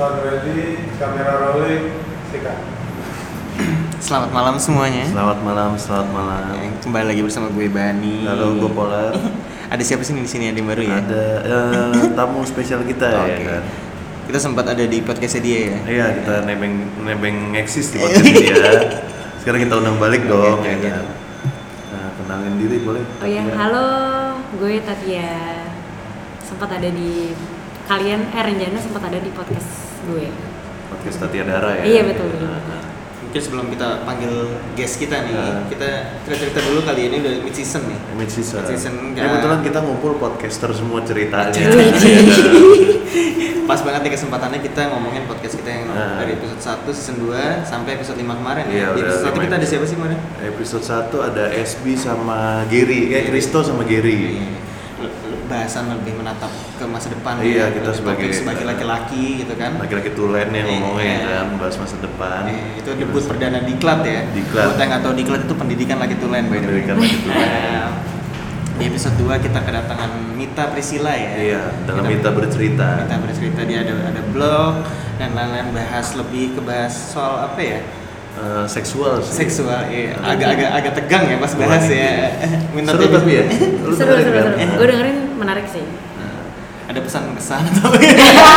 Sound ready, kamera rolling, sikat. Selamat malam semuanya. Selamat malam, selamat malam. Eh, Kembali lagi bersama gue Bani. Halo, gue Polar. Ada siapa sih di sini ada yang baru ya? Ada eh, tamu spesial kita ya Oke. kan. Kita sempat ada di podcastnya dia ya. Iya, kita nebeng nebeng eksis di podcast dia. Sekarang kita undang balik dong Oke, ya oke. kan. Nah, kenalin diri boleh? Oh ya, halo, gue Tatia. Sempat ada di kalian eh Renjana sempat ada di podcast gue. Podcast Tatia Dara ya. Iya, betul, betul. Nah, Mungkin sebelum kita panggil guest kita nih, Ah. kita cerita-cerita dulu kali ini udah mid season nih. Mid season. Mid season, Ya, ya. kebetulan kita ngumpul podcaster semua ceritanya. Wih. Iya kan? Pas banget nih kesempatannya kita ngomongin podcast kita yang Ah. dari episode 1 season 2 sampai episode 5 kemarin Iya, ya. Di episode 1 lima kita ada episode. siapa sih kemarin? Episode 1 ada SB sama Gary, eh Risto sama Gary. Iya. Bahasan lebih menatap ke masa depan Iya, ya. kita sebagai- sebagai laki-laki gitu kan Laki-laki tulen yang Iya. ngomongnya kan, bahas masa depan. Eh, itu debut perdana diklat ya Diklat. buat yang tahu diklat itu pendidikan laki tulen by the way Pendidikan laki tulen. Eh, di episode 2 kita kedatangan Mita Priscilla ya Iya, dalam Mita bercerita. Mita bercerita dia ada ada blog dan lain-lain bahas lebih ke bahas soal apa ya Eh, seksual sih. seksual iya. agak-agak agak tegang ya pas bahas Wah, ya minta Seru tadi- tapi ya. Lu Seru, seru, seru. Gue dengerin menarik sih. Nah, ada pesan kesan atau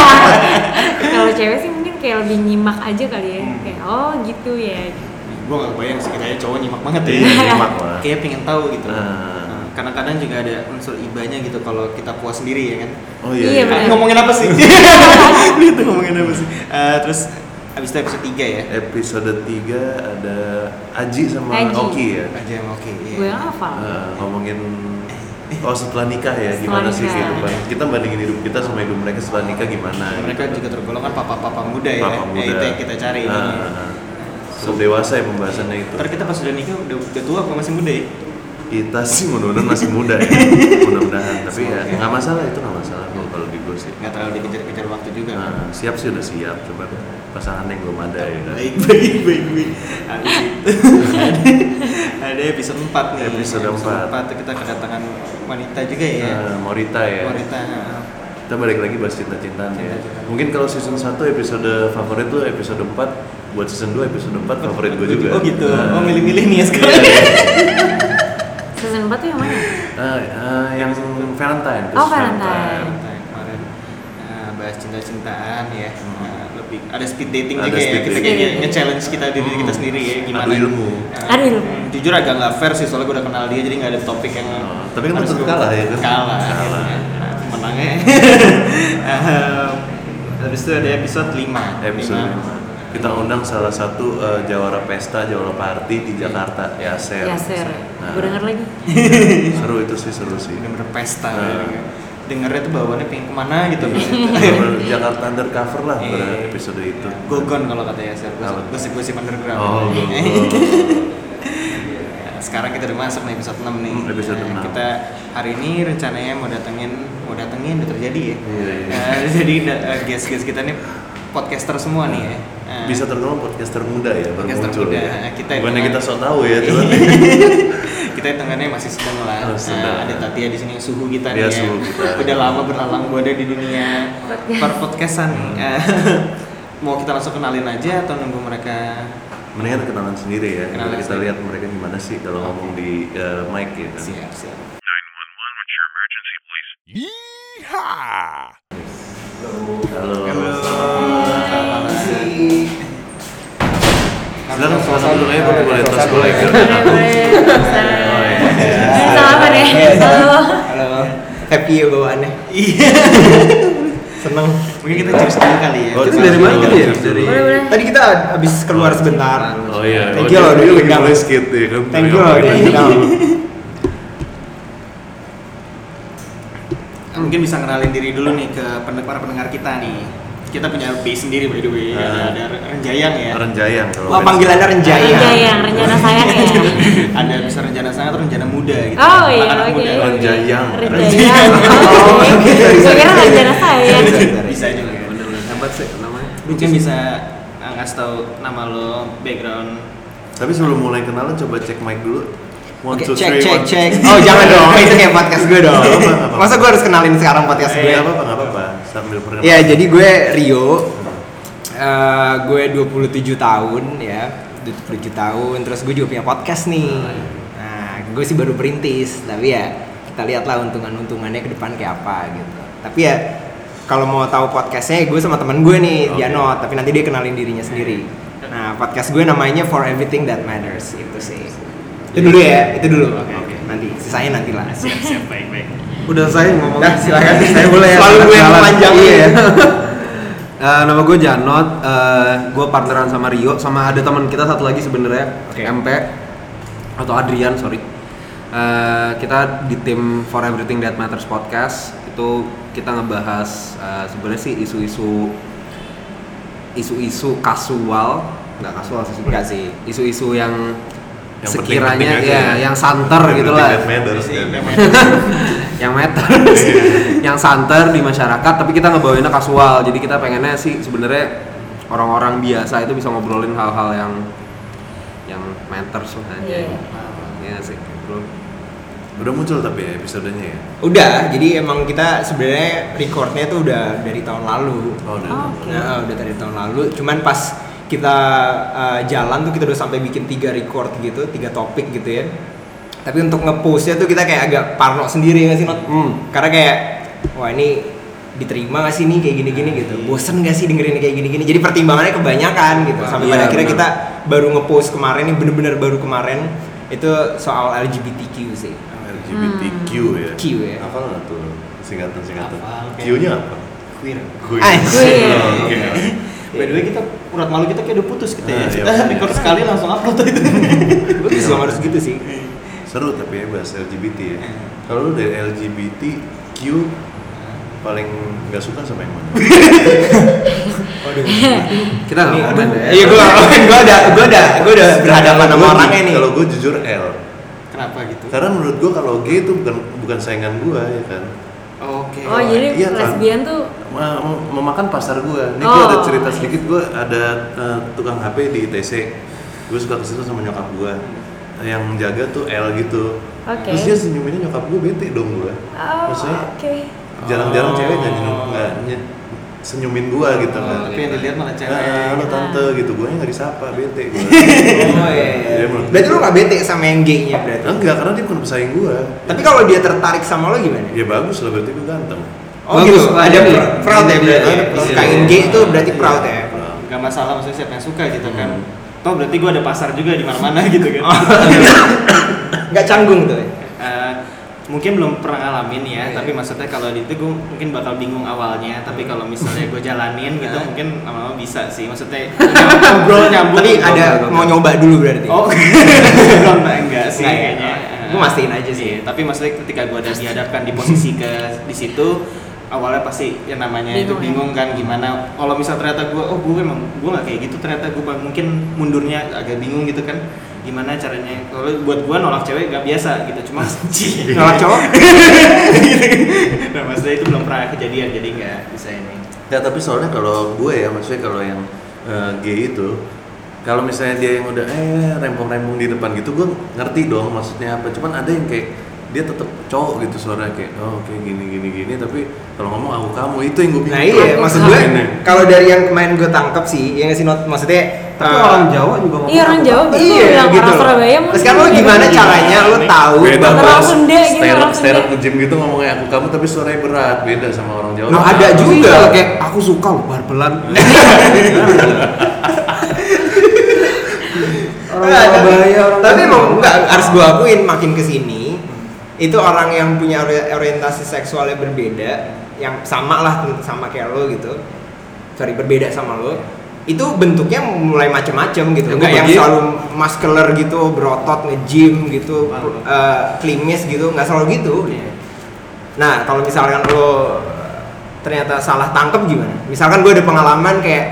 Kalau cewek sih mungkin kayak lebih nyimak aja kali ya. Hmm. Kayak oh gitu ya. gue gak bayang sih kayaknya cowok nyimak banget ya Iya, nyimak lah. kayak pengen tahu gitu Nah. Nah, kadang-kadang juga ada unsur ibanya gitu kalau kita puas sendiri ya kan Oh iya. Iya, iya. Ah, ngomongin apa sih itu ngomongin apa sih Eh, terus abis itu episode 3 ya Episode 3 ada Aji sama Aji. Oki ya. aja yang oke iya. Gue yang hafal. Eh, ngomongin Oh setelah nikah ya, Setelah gimana sih nikah. kehidupan Kita bandingin hidup kita sama hidup mereka setelah nikah gimana mereka gitu. juga tergolong kan papa-papa muda ya Papa Ya, muda. itu yang kita cari Ah, ini. ah, ah. Sudah dewasa ya pembahasannya itu ntar kita pas sudah nikah udah, udah tua apa masih muda ya Kita sih mudah-mudahan masih muda ya Mudah-mudahan Tapi ya nggak masalah itu nggak masalah kalau di gue sih nggak terlalu dikejar-kejar waktu juga kan Nah, siap sih udah siap, coba pasangan yang belum ada ya kan. baik baik baik baik Habis itu ada, ada episode 4 nih Episode empat. 4 tuh kita kedatangan wanita juga ya Nah, Morita ya. nah, Kita balik lagi bahas cinta-cintaan ya. Cinta-cintaan. Mungkin kalau season 1 episode favorit tuh episode 4 Buat season 2 episode 4 favorit gue juga oh gitu Nah, oh milih-milih nih ya sekarang iya. Season 4 tuh yang mana? Nah, eh, yang Valentine Oh, khusus Valentine. Santai kemarin nah, bahas cinta-cintaan ya Hmm. Lebih ada speed dating Ada juga ya speed kita dating. kayak nge-challenge kita diri kita Hmm. sendiri ya gimana Adu ilmu. Nah, Adu ilmu. hmm, jujur agak nggak fair sih soalnya gue udah kenal dia jadi nggak ada topik yang Oh, tapi kan harus tetap kalah ya kan? kalah, Kalah. akhirnya. Nah, menangnya Ehm, habis itu ada episode 5 Episode kita undang salah satu eh, jawara pesta, jawara party di Jakarta, Yaser. Yaser. Nah, Gue denger lagi. seru itu sih, seru sih. bener-bener pesta Nah. ya. Dengernya tuh bawaannya pengen ke mana gitu Bener-bener Jakarta undercover lah pada Iya. episode itu. Gogon kalau kata Yaser, Apa? gosip-gosip underground. Oh. Sekarang kita udah masuk nih episode 6 nih. Hmm, episode Nah, 6. Kita hari ini rencananya mau datengin, mau datengin udah terjadi ya. Iya, iya. Nah, jadi eh, guest-guest kita nih podcaster semua nih ya. Nah, Bisa tergolong podcaster muda ya, baru Podcaster muncul muda. ya. Kita Bukannya itu- kita sok tahu ya, cuman kita hitungannya masih sedang lah. Oh, sedang. Nah, ada Tatia di sini suhu kita nih ya. suhu kita. Udah lama berlalang buada di dunia per podcastan nih. Hmm. Mau kita langsung kenalin aja atau nunggu mereka mendingan kenalan sendiri ya. Kenalan kita sendiri. lihat mereka gimana sih kalau ngomong di eh, mic ya. kan. siap siap. Halo. Halo. Silakan silakan dulu ya, boleh boleh tos boleh. Boleh, boleh. Oh, Salaman ya. Halo. Halo, happy ya bawaannya. Iya. Seneng. Mungkin kita cheers dulu kali ya. Oh, Itu Kita dari mana tadi ya? dari-. Tadi kita habis keluar sebentar. Oh iya. Thank oh, you loh, dia dulu lagi mulai skate ya kan. Thank you loh, undang. Mungkin bisa kenalin diri dulu nih ke para pendengar kita nih. Kita punya base sendiri by the way. Ah. Ada, ada Renjayang ya. Renjayang kalau Wah, panggilannya Renjaya. Renjayang, rencana sayang ya. ada bisa rencana sangat atau rencana muda gitu. Oh iya, Anak-anak oke. muda. Renjayang. Renjayang. Oh, oke. Gue kira rencana sayang. Bisa juga. Hebat sih namanya. Mungkin bisa uh, ngasih tahu nama lo, background. Tapi sebelum mulai kenalan coba cek mic dulu. One, Oke, two, cek three, cek one. cek. Oh, jangan dong. Itu kayak podcast gue dong. Masa gue harus kenalin sekarang podcast Eh, gue? nggak apa-apa, nggak apa-apa. Sambil perkenalan. Ya, jadi gue Rio. Eh, gue 27 tahun ya 27 tahun terus gue juga punya podcast nih. Nah gue sih baru perintis tapi ya kita lihatlah untungan-untungannya ke depan kayak apa gitu. Tapi ya kalau mau tahu podcastnya gue sama teman gue nih Oke. Janot tapi nanti dia kenalin dirinya sendiri. Nah podcast gue namanya For Everything That Matters itu sih. Itu dulu ya? itu dulu. Oke. nanti sisanya nanti lah. Siap siap baik baik Udah saya ngomong. Dah, silakan. saya boleh ya. Selalu gue yang memanjangin. Iya. Eh, nama gue Janot, eh, gue partneran sama Rio, sama ada teman kita satu lagi sebenarnya Oke. MP atau Adrian, sorry. Eh, kita di tim For Everything That Matters podcast itu kita ngebahas eh, sebenarnya sih isu-isu isu-isu kasual, nggak kasual sih sebenarnya sih. isu-isu yang, Yang sekiranya penting-penting aja ya, ya. yang santer gitu Everything lah that matters, Iya, yang meter yang santer di masyarakat tapi kita ngebawainnya kasual jadi kita pengennya sih sebenarnya orang-orang biasa itu bisa ngobrolin hal-hal yang yang matters lah aja Iya. Iya sih bro Udah muncul tapi ya episodenya ya. Udah, jadi emang kita sebenarnya recordnya tuh udah dari tahun lalu. Oh, udah. Oh, oke. Nah, udah dari tahun lalu. Cuman pas kita uh, jalan tuh kita udah sampai bikin tiga record gitu, tiga topik gitu ya. Tapi untuk ngepostnya tuh kita kayak agak parno sendiri nggak sih, Not? Hmm. Karena kayak wah ini diterima gak sih nih kayak gini-gini gitu. Bosen gak sih dengerin kayak gini-gini. Jadi pertimbangannya kebanyakan gitu. Sampai Iya, pada akhirnya kita baru ngepost kemarin nih bener-bener baru kemarin itu soal LGBTQ sih. LGBTQ ya. Q ya. Apa nggak tuh singkatan-singkatan? Hafal, kayak- Q-nya apa? queer Queer. Anjir. Oh, Oke. by the way kita urat malu kita kayak udah putus kita ya Ah, iya. kita record sekali langsung upload itu dong harus gitu sih. Seru tapi ya bahas LGBT ya. Kalau lu dari LGBTQ paling nggak suka sama yang mana? kita nggak komen aduh. ya Iya gua gua ada gua ada gua udah berhadapan sama orangnya nih. Kalau gue jujur L. kenapa gitu Karena menurut gue kalau gay itu bukan bukan saingan gue ya kan. oke Oh, jadi iya kan? lesbian tuh Ma- mem- memakan pasar gue. Ini gue Oh. ada cerita sedikit. Gue ada eh, tukang HP di ITC. Gue suka ke situ sama nyokap gue. Yang jaga tuh L gitu. Oke. Terus dia senyuminnya nyokap gue bete dong gue. Oh, Maksudnya oke. jarang-jarang Oh. cewek nggak nyenyum- nggak senyumin gue gitu Oh, kan. tapi yang dilihat malah cewek Ah, lo tante gitu, gue nggak disapa, bete gue. Oh iya. iya. Dia menurut Berarti gua- lu gak bete sama yang gay-nya berarti. Enggak, karena dia bukan pesaing gue. Tapi kalau dia tertarik sama lo gimana? Ya bagus lah, berarti gue ganteng. Oh Bagus, gitu. Ada pr- proud ya berarti. Iya, iya. sukain gay itu berarti proud ya. nggak masalah maksudnya siapa yang suka gitu kan Hmm. Toh berarti gue ada pasar juga di mana-mana gitu kan Gak canggung tuh. ya? Eh, mungkin belum pernah ngalamin ya Iya. tapi maksudnya kalau di itu gue mungkin bakal bingung awalnya tapi kalau misalnya gue jalanin gitu Nah. mungkin lama-lama bisa sih maksudnya ngobrol nyambung Tapi ngobrol. ada mau nyoba dulu berarti. oh enggak, enggak sih ya? kayaknya Gua mastiin aja sih. Iya, tapi maksudnya ketika gue ada dihadapkan di posisi ke di situ awalnya pasti yang namanya itu Bingung ya? bingung kan gimana kalau misal ternyata gue oh gue emang gue nggak kayak gitu ternyata gue mungkin mundurnya agak bingung gitu kan gimana caranya kalau buat gue nolak cewek gak biasa gitu cuma Nolak cowok? nah maksudnya itu belum pernah kejadian jadi nggak bisa ini Ya tapi soalnya kalau gue ya, maksudnya kalau yang eh, gay itu kalau misalnya dia yang udah eh rempong-rempong di depan gitu, gue ngerti dong maksudnya apa. Cuman ada yang kayak dia tetap cowok gitu suaranya kayak oh kayak gini gini gini tapi kalau ngomong aku kamu itu yang gue bingung. Nah iya, Aku maksud gue kalau dari yang kemarin gue tangkap sih, ya nggak sih not maksudnya tapi eh, orang Jawa juga ngomong Iya orang apa? Jawa betul Iya yang gitu. orang Surabaya mungkin Terus kan lo gitu. gimana caranya lo tahu Beda Orang. Sunda gitu, orang stand gym gitu ngomongnya aku kamu tapi suaranya berat beda sama orang Jawa. Loh, ada juga. iya, kayak aku suka loh barbelan orang Nggak, tapi- Surabaya orang tapi emang enggak harus gue akuin makin ke sini itu orang yang punya ori- orientasi seksualnya berbeda yang sama lah sama kayak lo gitu. Sorry berbeda sama lo. Itu bentuknya mulai macem-macem gitu. Enggak gua yang selalu muscular gitu berotot nge-gym gitu eh, klimis gitu. Nggak selalu gitu. Nah kalau misalkan lo ternyata salah tangkep gimana? Misalkan gue ada pengalaman kayak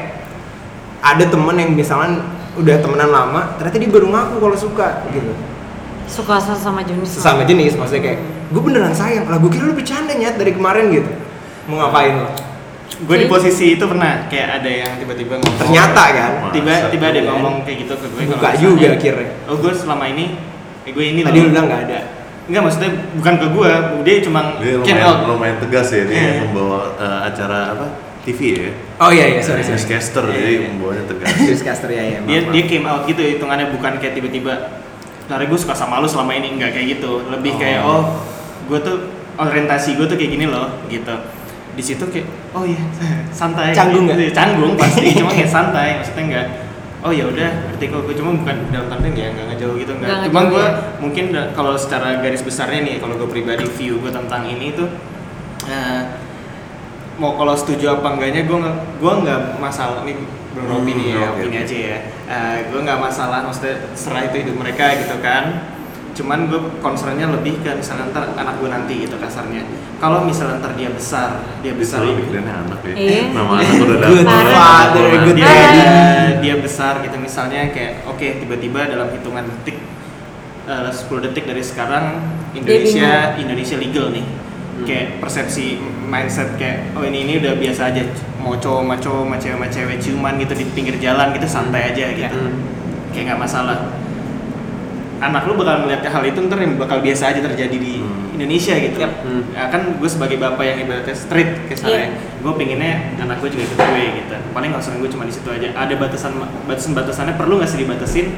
ada temen yang misalkan udah temenan lama ternyata dia baru ngaku kalau suka gitu Suka sama jenis. sesama jenis maksudnya kayak gue beneran sayang lah gue kira lu bercanda nyat dari kemarin gitu mau ngapain lo gue di posisi itu pernah kayak ada yang tiba-tiba ngomong ternyata kan tiba tiba ada yang ngomong kayak gitu ke gue kalau buka juga akhirnya oh gue selama ini eh gue ini tadi lu bilang nggak ada Enggak maksudnya bukan ke gue, dia cuma Dia lumayan, out. lumayan tegas ya dia Iya. membawa eh, acara apa TV ya. Oh iya iya sorry sorry. Newscaster Iya, jadi iya. pembawanya tergantung. Newscaster ya ya. dia maaf, dia came out gitu hitungannya bukan kayak tiba-tiba Nari gue suka sama lu selama ini enggak kayak gitu lebih kayak oh gue tuh orientasi gue tuh kayak gini loh gitu di situ kayak oh iya santai Canggung gitu. nggak? canggung pasti cuma kayak santai maksudnya enggak oh ya udah berarti kalau gue cuma bukan dalam tanda ya enggak ngejauh gitu enggak Nggak cuma gue ya. mungkin kalau secara garis besarnya nih kalau gue pribadi view gue tentang ini tuh eh, mau kalau setuju apa enggaknya gue nggak gue nggak masalah belum Hmm, opini ya oke, opini oke. aja ya Eh, gue nggak masalah maksudnya serah itu hidup mereka gitu kan cuman gue concernnya lebih ke misalnya ntar anak gue nanti gitu kasarnya kalau misalnya ntar dia besar dia besar lebih pikirannya anak ya. Iya. Nama anak udah Good dapet. father, good dia, daddy. dia besar gitu misalnya kayak oke tiba-tiba dalam hitungan detik eh, 10 detik dari sekarang Indonesia Indonesia legal nih kayak persepsi mindset kayak oh ini ini udah biasa aja mau cowok sama cowok sama cewek sama cewek ciuman gitu di pinggir jalan gitu santai aja gitu. Kayak nggak masalah. Anak lu bakal melihat hal itu ntar yang bakal biasa aja terjadi di Hmm. Indonesia gitu. Hmm. Ya, kan gue sebagai bapak yang ibaratnya street kesannya Iya. gue pinginnya anak gue juga ikut gue gitu. Paling concern gue cuma di situ aja. Ada batasan batasan batasannya perlu nggak sih dibatasin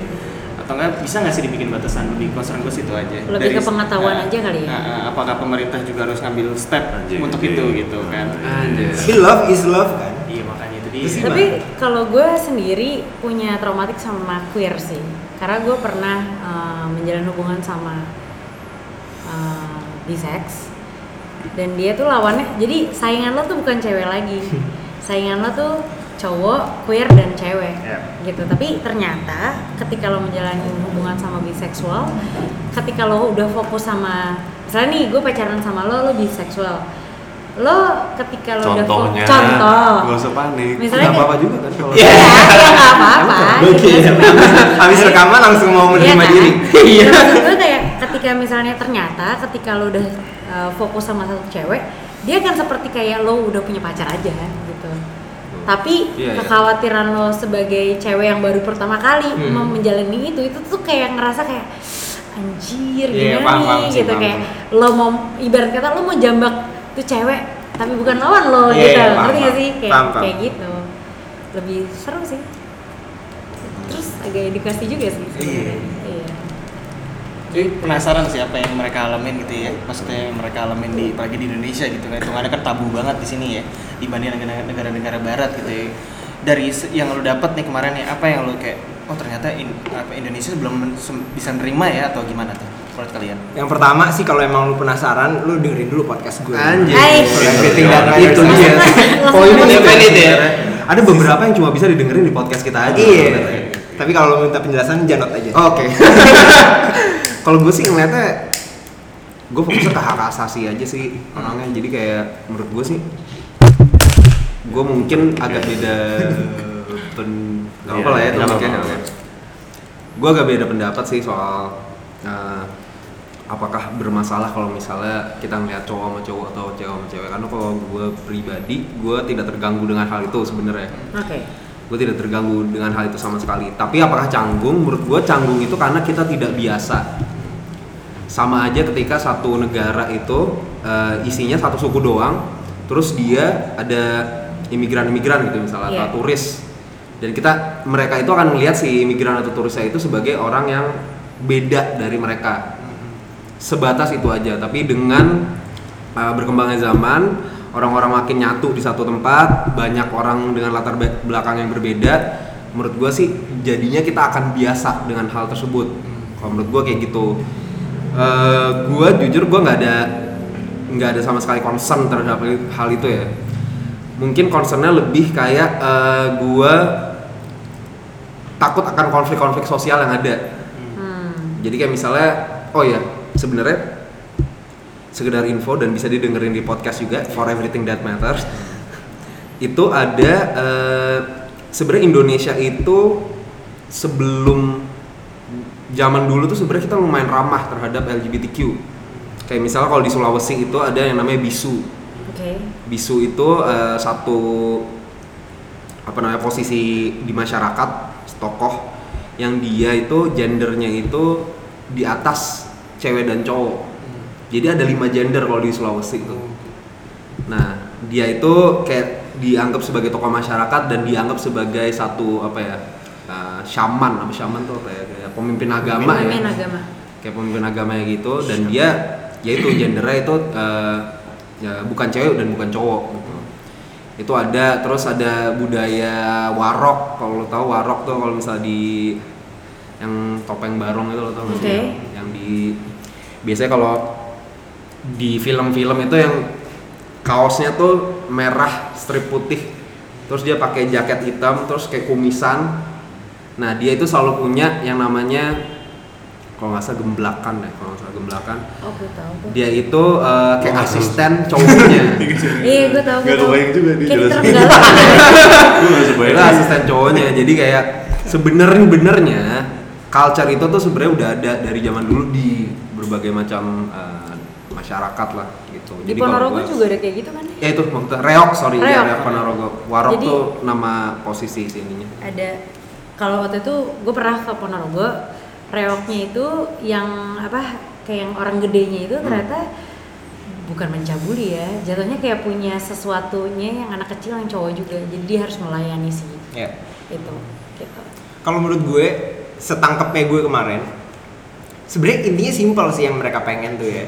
atau enggak bisa nggak sih dibikin batasan lebih concern gue situ aja Lebih ke pengetahuan aja kali ya? nah, nah, apakah pemerintah juga harus ngambil step Anjay, untuk gede. itu gitu kan Anjir. Tapi love is love kan. iya makanya itu dia Terus Tapi kalau gue sendiri punya traumatik sama queer sih, karena gue pernah uh, menjalin hubungan sama uh, bisex dan dia tuh lawannya, jadi saingan lo tuh bukan cewek lagi, saingan lo tuh cowok, queer dan cewek Ya. gitu. Tapi ternyata ketika lo menjalani hubungan sama biseksual, ketika lo udah fokus sama, misalnya nih gue pacaran sama lo, lo biseksual, lo ketika lo udah fokus, Contohnya. contoh, Gak usah panik. misalnya Nggak apa-apa juga kan kalau Iya, ya nggak apa-apa. Oke. Gitu. Habis rekaman langsung mau Iya menerima kan? diri. Iya. Gue kayak ketika misalnya ternyata ketika lo udah uh, fokus sama satu cewek, dia kan seperti kayak lo udah punya pacar aja gitu. Tapi Iya, iya. kekhawatiran lo sebagai cewek yang baru pertama kali Hmm. mau menjalani itu, itu tuh kayak ngerasa kayak anjir Iya, gimana paham, nih? paham gitu paham, kayak lo mau ibarat kata lo mau jambak tuh cewek tapi bukan lawan lo Iya, gitu. paham, ngerti gak sih? Kayak Paham, paham. kayak gitu. Lebih seru sih. Terus agak edukasi juga sih sebenarnya. iya Jadi penasaran sih apa yang mereka alamin gitu ya maksudnya yang mereka alamin di apalagi di Indonesia gitu kan hitungannya kan tabu banget di sini ya dibanding negara- negara-negara barat gitu ya dari yang lo dapat nih kemarin ya apa yang lo kayak oh ternyata in- apa Indonesia belum bisa nerima ya atau gimana tuh menurut kalian Yang pertama sih kalau emang lu penasaran, lu dengerin dulu podcast gue. Anjir. Everything that Itu dia. Oh masuk. definite ya. Ada beberapa yang cuma bisa didengerin di podcast kita aja. Iya. Tapi kalau lu minta penjelasan janot aja. Oke. Kalau gue sih ngeliatnya gue fokusnya ke hak asasi aja sih orangnya. Jadi kayak menurut gue sih gue mungkin agak beda pen nggak apa lah ya apa-apa. gue agak beda pendapat sih soal eh, apakah bermasalah kalau misalnya kita ngeliat cowok sama cowok atau cewek sama cewek. Karena kalau gue pribadi gue tidak terganggu dengan hal itu sebenarnya. Oke. Gue tidak terganggu dengan hal itu sama sekali. Tapi apakah canggung? Menurut gue canggung itu karena kita tidak biasa sama aja ketika satu negara itu eh, isinya satu suku doang terus dia ada imigran-imigran gitu misalnya Iya. atau turis. Dan kita mereka itu akan melihat si imigran atau turisnya itu sebagai orang yang beda dari mereka. Sebatas itu aja tapi dengan uh, berkembangnya zaman orang-orang makin nyatu di satu tempat banyak orang dengan latar be- belakang yang berbeda menurut gua sih jadinya kita akan biasa dengan hal tersebut. Kalau menurut gua kayak gitu Uh, gua jujur gua nggak ada nggak ada sama sekali concern terhadap hal itu ya mungkin concernnya lebih kayak uh, gua takut akan konflik-konflik sosial yang ada hmm. jadi kayak misalnya, oh ya, sebenarnya sekedar info dan bisa didengerin di podcast juga for everything that matters. itu ada eh, sebenarnya Indonesia itu sebelum zaman dulu tuh sebenarnya kita lumayan ramah terhadap LGBTQ. Kayak misalnya kalau di Sulawesi itu ada yang namanya bisu. oke Bisu itu eh, satu apa namanya posisi di masyarakat tokoh yang dia itu gendernya itu di atas cewek dan cowok. Jadi ada lima gender kalau di Sulawesi itu. Nah dia itu kayak dianggap sebagai tokoh masyarakat dan dianggap sebagai satu apa ya uh, shaman apa shaman tuh apa ya kayak pemimpin agama Pemimpin ya agama. kayak pemimpin agama ya gitu dan dia ya itu gendernya itu uh, ya bukan cewek dan bukan cowok gitu. Itu ada terus ada budaya warok kalau lo tahu warok tuh kalau misalnya di yang topeng barong itu lo tau sih? Oke. yang, yang di biasanya kalau di film-film itu yang kaosnya tuh merah strip putih. Terus dia pakai jaket hitam terus kayak kumisan nah dia itu selalu punya yang namanya kalau nggak salah gemblakan deh kalau nggak salah gemblakan Oh, gue tahu tuh. dia itu uh, kayak Oh, asisten cowoknya Iya, gue tahu. Gue tahu. kebayang juga dia terenggalak. Gue nggak asisten cowoknya jadi kayak sebenarnya benernya culture itu tuh sebenarnya udah ada dari zaman dulu di berbagai macam uh, masyarakat lah gitu Di kalau Ponorogo gua- juga ada kayak gitu kan? ya itu maksudnya reok sorry ya Reok. reok Ponorogo warok Jadi- tuh nama posisi sih ininya ada kalau waktu itu gue pernah ke Ponorogo reoknya itu yang apa kayak yang orang gedenya itu ternyata bukan mencabuli ya jatuhnya kayak punya sesuatunya yang anak kecil yang cowok juga jadi dia harus melayani sih Ya. itu gitu Kalau menurut gue, setangkepnya gue kemarin, sebenarnya intinya simpel sih yang mereka pengen tuh ya.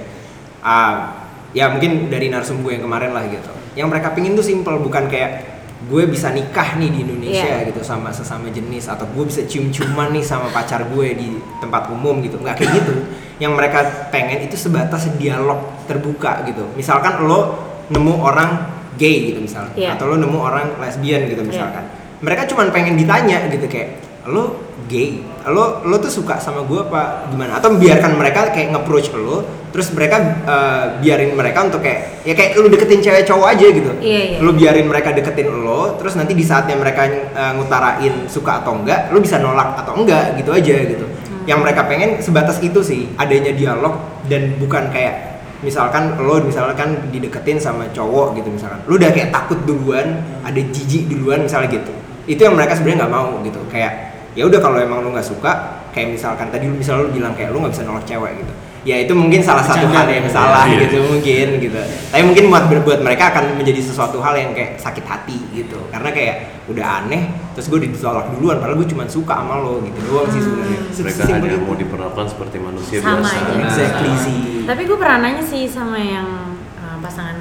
Ah, ya mungkin dari narsum gue yang kemarin lah gitu. Yang mereka pengen tuh simpel, bukan kayak gue bisa nikah nih di Indonesia Iya. gitu sama sesama jenis atau gue bisa cium-ciuman nih sama pacar gue di tempat umum gitu. Nggak kayak gitu. Yang mereka pengen itu sebatas dialog terbuka gitu. Misalkan lo nemu orang gay gitu misalnya Iya. atau lo nemu orang lesbian gitu misalkan. Mereka cuma pengen ditanya gitu kayak lo gay. Lo lo tuh suka sama gue apa gimana? Atau biarkan mereka kayak nge-approach lo terus mereka eh, biarin mereka untuk kayak ya kayak lu deketin cewek cowok aja gitu. Iya, iya. lu biarin mereka deketin lo terus nanti di saatnya mereka eh, ngutarain suka atau enggak lu bisa nolak atau enggak gitu aja gitu. Yang mereka pengen sebatas itu sih adanya dialog dan bukan kayak misalkan lo misalkan dideketin sama cowok gitu misalkan. Lu udah kayak takut duluan ada jijik duluan misalnya gitu. Itu yang mereka sebenarnya nggak mau gitu kayak ya udah kalau emang lu nggak suka kayak misalkan tadi lu misalnya lu bilang kayak lu nggak bisa nolak cewek gitu ya itu mungkin salah satu hal yang salah Iya. gitu mungkin gitu tapi mungkin buat buat mereka akan menjadi sesuatu hal yang kayak sakit hati gitu karena kayak udah aneh terus gue ditolak duluan padahal gue cuma suka sama lo gitu doang sih sebenarnya Mereka Sesimpel hanya itu. mau diperlakukan seperti manusia Sama biasa. aja. exactly sih tapi gue pernah nanya sih sama yang uh, pasangan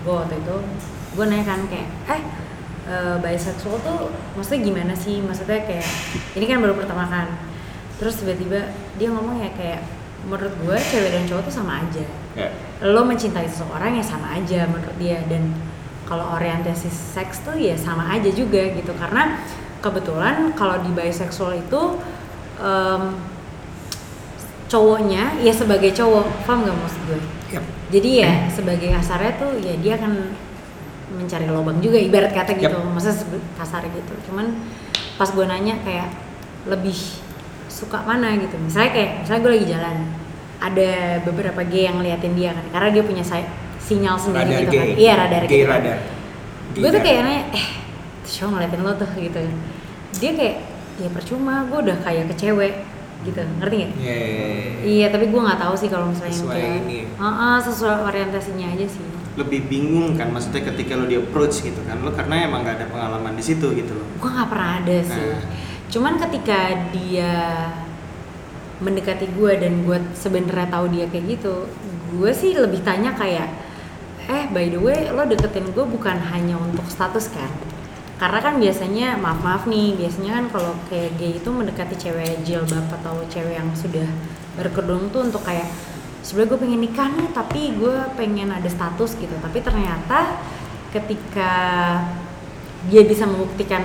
gue waktu itu gue nanya kan kayak eh uh, bisexual tuh maksudnya gimana sih? Maksudnya kayak ini kan baru pertama kan. Terus tiba-tiba dia ngomong ya kayak menurut gue cewek dan cowok tuh sama aja. Ya. Lo mencintai seseorang ya sama aja menurut dia. Dan kalau orientasi seks tuh ya sama aja juga gitu. Karena kebetulan kalau di bisexual itu em, cowoknya ya sebagai cowok. Paham nggak maksud gue Yap. jadi ya sebagai kasarnya tuh ya dia akan mencari lubang juga ibarat kata gitu. Maksudnya sebe- kasar gitu. Cuman pas gue nanya kayak lebih suka mana gitu. Misalnya kayak misalnya gue lagi jalan ada beberapa gay yang ngeliatin dia kan. Karena dia punya say- sinyal sendiri radar gitu gay kan. Iya radar gay gitu radar. Gue tuh kayak nanya eh show ngeliatin lo tuh? Gitu. Dia kayak ya percuma gue udah kayak ke cewek. Gitu. Ngerti nggak? Ya Iya, tapi gue nggak tahu sih kalau misalnya yang Sesuai kayak ini. Heeh, sesuai orientasinya aja sih. Lebih bingung kan maksudnya ketika lo di approach gitu kan lo karena emang nggak ada pengalaman di situ gitu loh Gue nggak pernah ada sih. Nah. Cuman ketika dia mendekati gue dan gue sebenarnya tahu dia kayak gitu, gue sih lebih tanya kayak, eh by the way lo deketin gue bukan hanya untuk status kan? Karena kan biasanya maaf maaf nih, biasanya kan kalau kayak gay itu mendekati cewek jilbab atau cewek yang sudah berkerudung tuh untuk kayak sebenarnya gue pengen nikah nih tapi gue pengen ada status gitu. Tapi ternyata ketika dia bisa membuktikan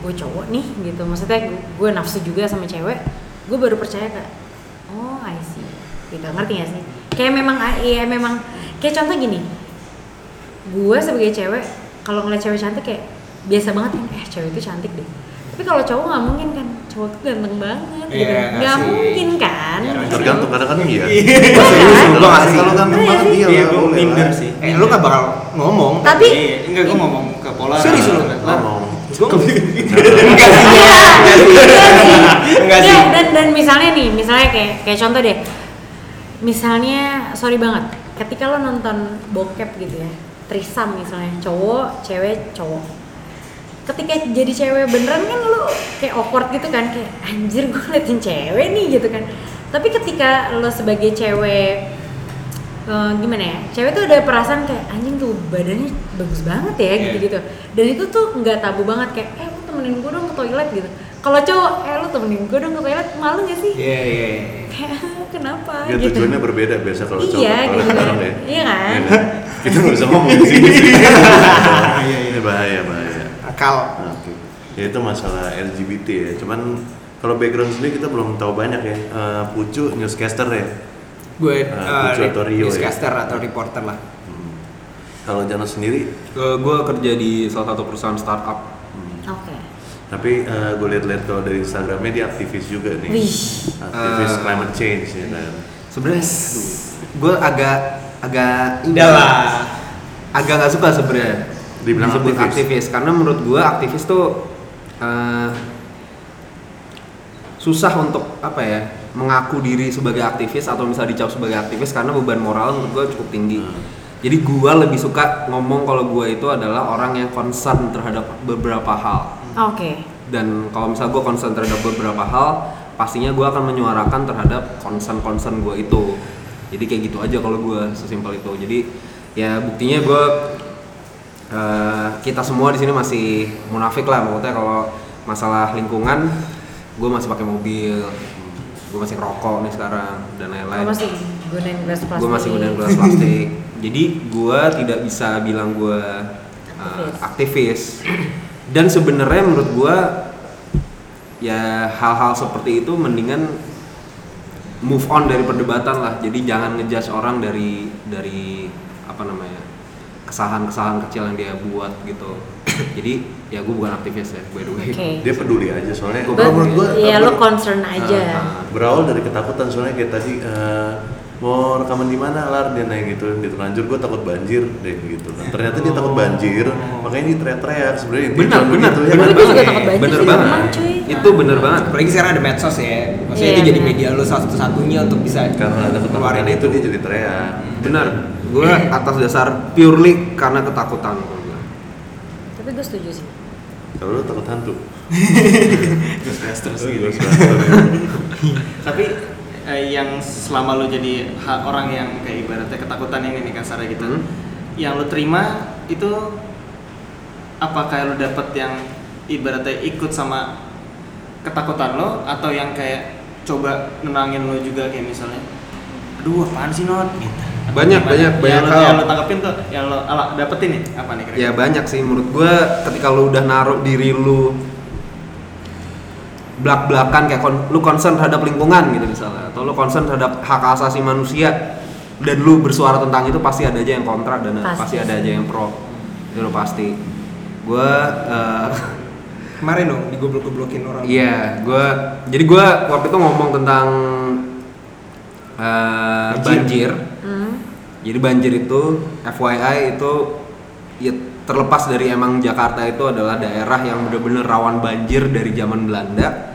gue cowok nih gitu. Maksudnya gue nafsu juga sama cewek gue baru percaya kayak oh I see. Gitu. Ngerti gak sih? Kayak memang ya memang. Kayak contoh gini. Gue sebagai cewek kalau ngeliat cewek cantik kayak biasa banget kan eh cewek itu cantik deh tapi kalau cowok nggak mungkin kan? Cowok tuh ganteng banget gitu. Iya, nggak mungkin kan? Iya. Tergantung kadang-kadang iya. serius gue gak sih Kalau ganteng Iya banget sih. iya Iya, gue boleh minder sih. eh lu gak bakal ngomong tapi Iya, enggak gue ngomong ke pola Serius lu? Lah, Ngomong. gue enggak sih. Iya, enggak sih. Iya, dan dan misalnya nih, misalnya kayak kayak contoh deh. Misalnya sorry banget, ketika lo nonton bokep gitu ya. trisam misalnya cowok cewek cowok ketika jadi cewek beneran kan lu kayak awkward gitu kan kayak anjir gue ngeliatin cewek nih gitu kan tapi ketika lo sebagai cewek eh, gimana ya cewek tuh ada perasaan kayak anjing tuh badannya bagus banget ya Iya. gitu gitu dan itu tuh nggak tabu banget kayak eh lu temenin gue dong ke toilet gitu kalau cowok eh lu temenin gue dong ke toilet malu gak sih Iya iya. iya. kayak kenapa Ya gitu tujuannya berbeda biasa kalau cowok Iya, kalau gitu. bareng ya. Iya kan? kan? Kita nggak bisa ngomong di sini sih. Ini bahaya bahaya. Akal. Nah, Oke. Ya itu masalah LGBT ya. Cuman kalau background sendiri kita belum tahu banyak ya. Eh, Pucu newscaster ya. Gue uh, Pucu atau Rio ya? newscaster atau reporter lah. Hmm. Kalau Jano sendiri, gue kerja di salah satu perusahaan startup Oke. tapi gue lihat-lihat kalau dari Instagramnya dia aktivis juga nih. Wih. Aktivis Eh. climate change ya kan. sebenarnya gue agak agak ini Udah lah. agak nggak suka sebenarnya Dibilang disebut aktivis. karena menurut gue aktivis tuh eh, susah untuk apa ya mengaku diri sebagai aktivis atau misalnya dicap sebagai aktivis karena beban moral menurut gue cukup tinggi Hmm. jadi gue lebih suka ngomong kalau gue itu adalah orang yang concern terhadap beberapa hal Oke. dan kalau misalnya gue concern terhadap beberapa hal pastinya gue akan menyuarakan terhadap concern-concern gue itu jadi kayak gitu aja kalau gue sesimpel itu jadi ya buktinya gue eh, kita semua di sini masih munafik lah maksudnya kalau masalah lingkungan gue masih pakai mobil gue masih ngerokok nih sekarang dan lain-lain. Masih gunain gelas plastik. gue masih gunain gelas plastik. Jadi gue tidak bisa bilang gue uh, aktivis. dan sebenarnya menurut gue ya hal-hal seperti itu mendingan move on dari perdebatan lah. Jadi jangan ngejudge orang dari dari apa namanya kesalahan-kesalahan kecil yang dia buat gitu jadi ya gue bukan aktivis ya by the way Oke. Dia peduli aja soalnya. Gua Kalau menurut gue Iya lo concern aja. Ah, berawal dari ketakutan soalnya kayak tadi eh, mau rekaman di mana lar dia nanya gitu dia terlanjur gue takut banjir deh gitu nah, ternyata dia takut banjir makanya dia teriak-teriak sebenarnya benar benar ya benar kan? Gue juga banget takut banjir bener sih, banget cuy. itu bener banget Apalagi sekarang ada medsos ya. Maksudnya Iya, itu jadi benar. media lo satu-satunya untuk bisa karena ada keluarin ketakutan itu dia jadi teriak benar gue atas dasar purely karena ketakutan. Tapi gue setuju sih. kalau lu takut hantu terus gitu. Tapi eh, yang selama lu jadi orang yang kayak ibaratnya ketakutan ini nih kasarnya gitu, Hmm. yang lu terima itu apakah lu dapet yang ibaratnya ikut sama ketakutan lo atau yang kayak coba nenangin lo juga kayak misalnya, aduh apaan sih not? Gitu. Atau Banyak, gimana? banyak, banyak yang lo, hal. yang lo tanggepin tuh, yang lo ala, dapetin nih apa nih kira-kira? ya banyak sih menurut gue ketika lu udah naruh diri lu belak belakan kayak kon- lu concern terhadap lingkungan gitu misalnya atau lu concern terhadap hak asasi manusia dan lu bersuara tentang itu pasti ada aja yang kontra dan Pasti pasti, ada aja yang pro itu udah pasti gue eh, Kemarin dong digoblok-goblokin orang. Iya, gue jadi gue waktu itu ngomong tentang eh, Banjir. banjir. Jadi banjir itu FYI itu ya terlepas dari emang Jakarta itu adalah daerah yang bener-bener rawan banjir dari zaman Belanda.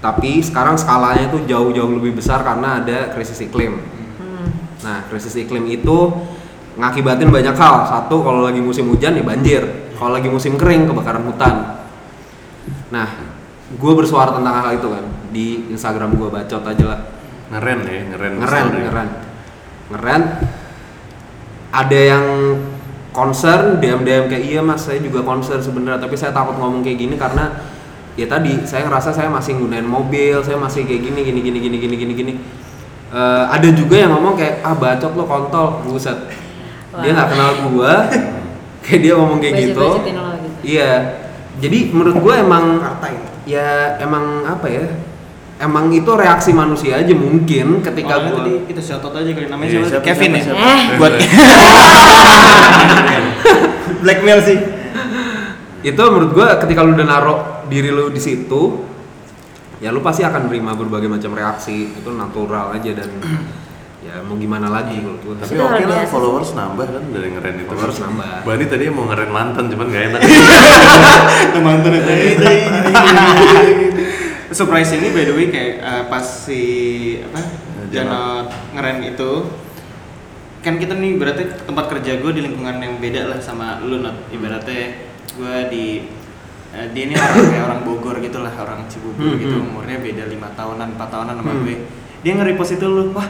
Tapi sekarang skalanya itu jauh-jauh lebih besar karena ada krisis iklim. Hmm. Nah, krisis iklim itu ngakibatin banyak hal. Satu, kalau lagi musim hujan ya banjir. Kalau lagi musim kering kebakaran hutan. Nah, gue bersuara tentang hal itu kan di Instagram gue bacot aja lah. ngeren ya ngeren Ngeren, ngeren, ngeren. Ada yang concern, DM DM kayak iya mas, saya juga concern sebenarnya, tapi saya takut ngomong kayak gini karena ya tadi saya ngerasa saya masih gunain mobil, saya masih kayak gini gini gini gini gini gini gini. Eh, ada juga yang ngomong kayak ah bacot lo kontol, buset. Dia nggak kenal gua, kayak dia ngomong kayak gitu. Gitu. Iya. Jadi menurut gua emang ya emang apa ya? Emang itu reaksi manusia aja mungkin ketika Oh, gua tadi kita shout out aja kali namanya Iya, siapa? Kevin siapa, ya. siapa? Eh. Buat Blackmail sih. itu menurut gua ketika lu udah naruh diri lu di situ ya lu pasti akan menerima berbagai macam reaksi itu natural aja dan ya mau gimana lagi menurut gua tapi oke luar lah sih. followers nambah kan dari ngeren itu Followers nambah. Bani tadi mau ngeren mantan cuman gak enak mantan itu. Surprise ini by the way kayak eh, pas si apa Janot. Ngeren itu kan kita nih berarti tempat kerja gue di lingkungan yang beda lah sama lu not ibaratnya gue di eh, dia ini orang kayak orang Bogor gitu lah orang Cibubur Hmm, gitu hmm. umurnya beda lima tahunan empat tahunan sama Hmm. gue dia nge-repost itu lu wah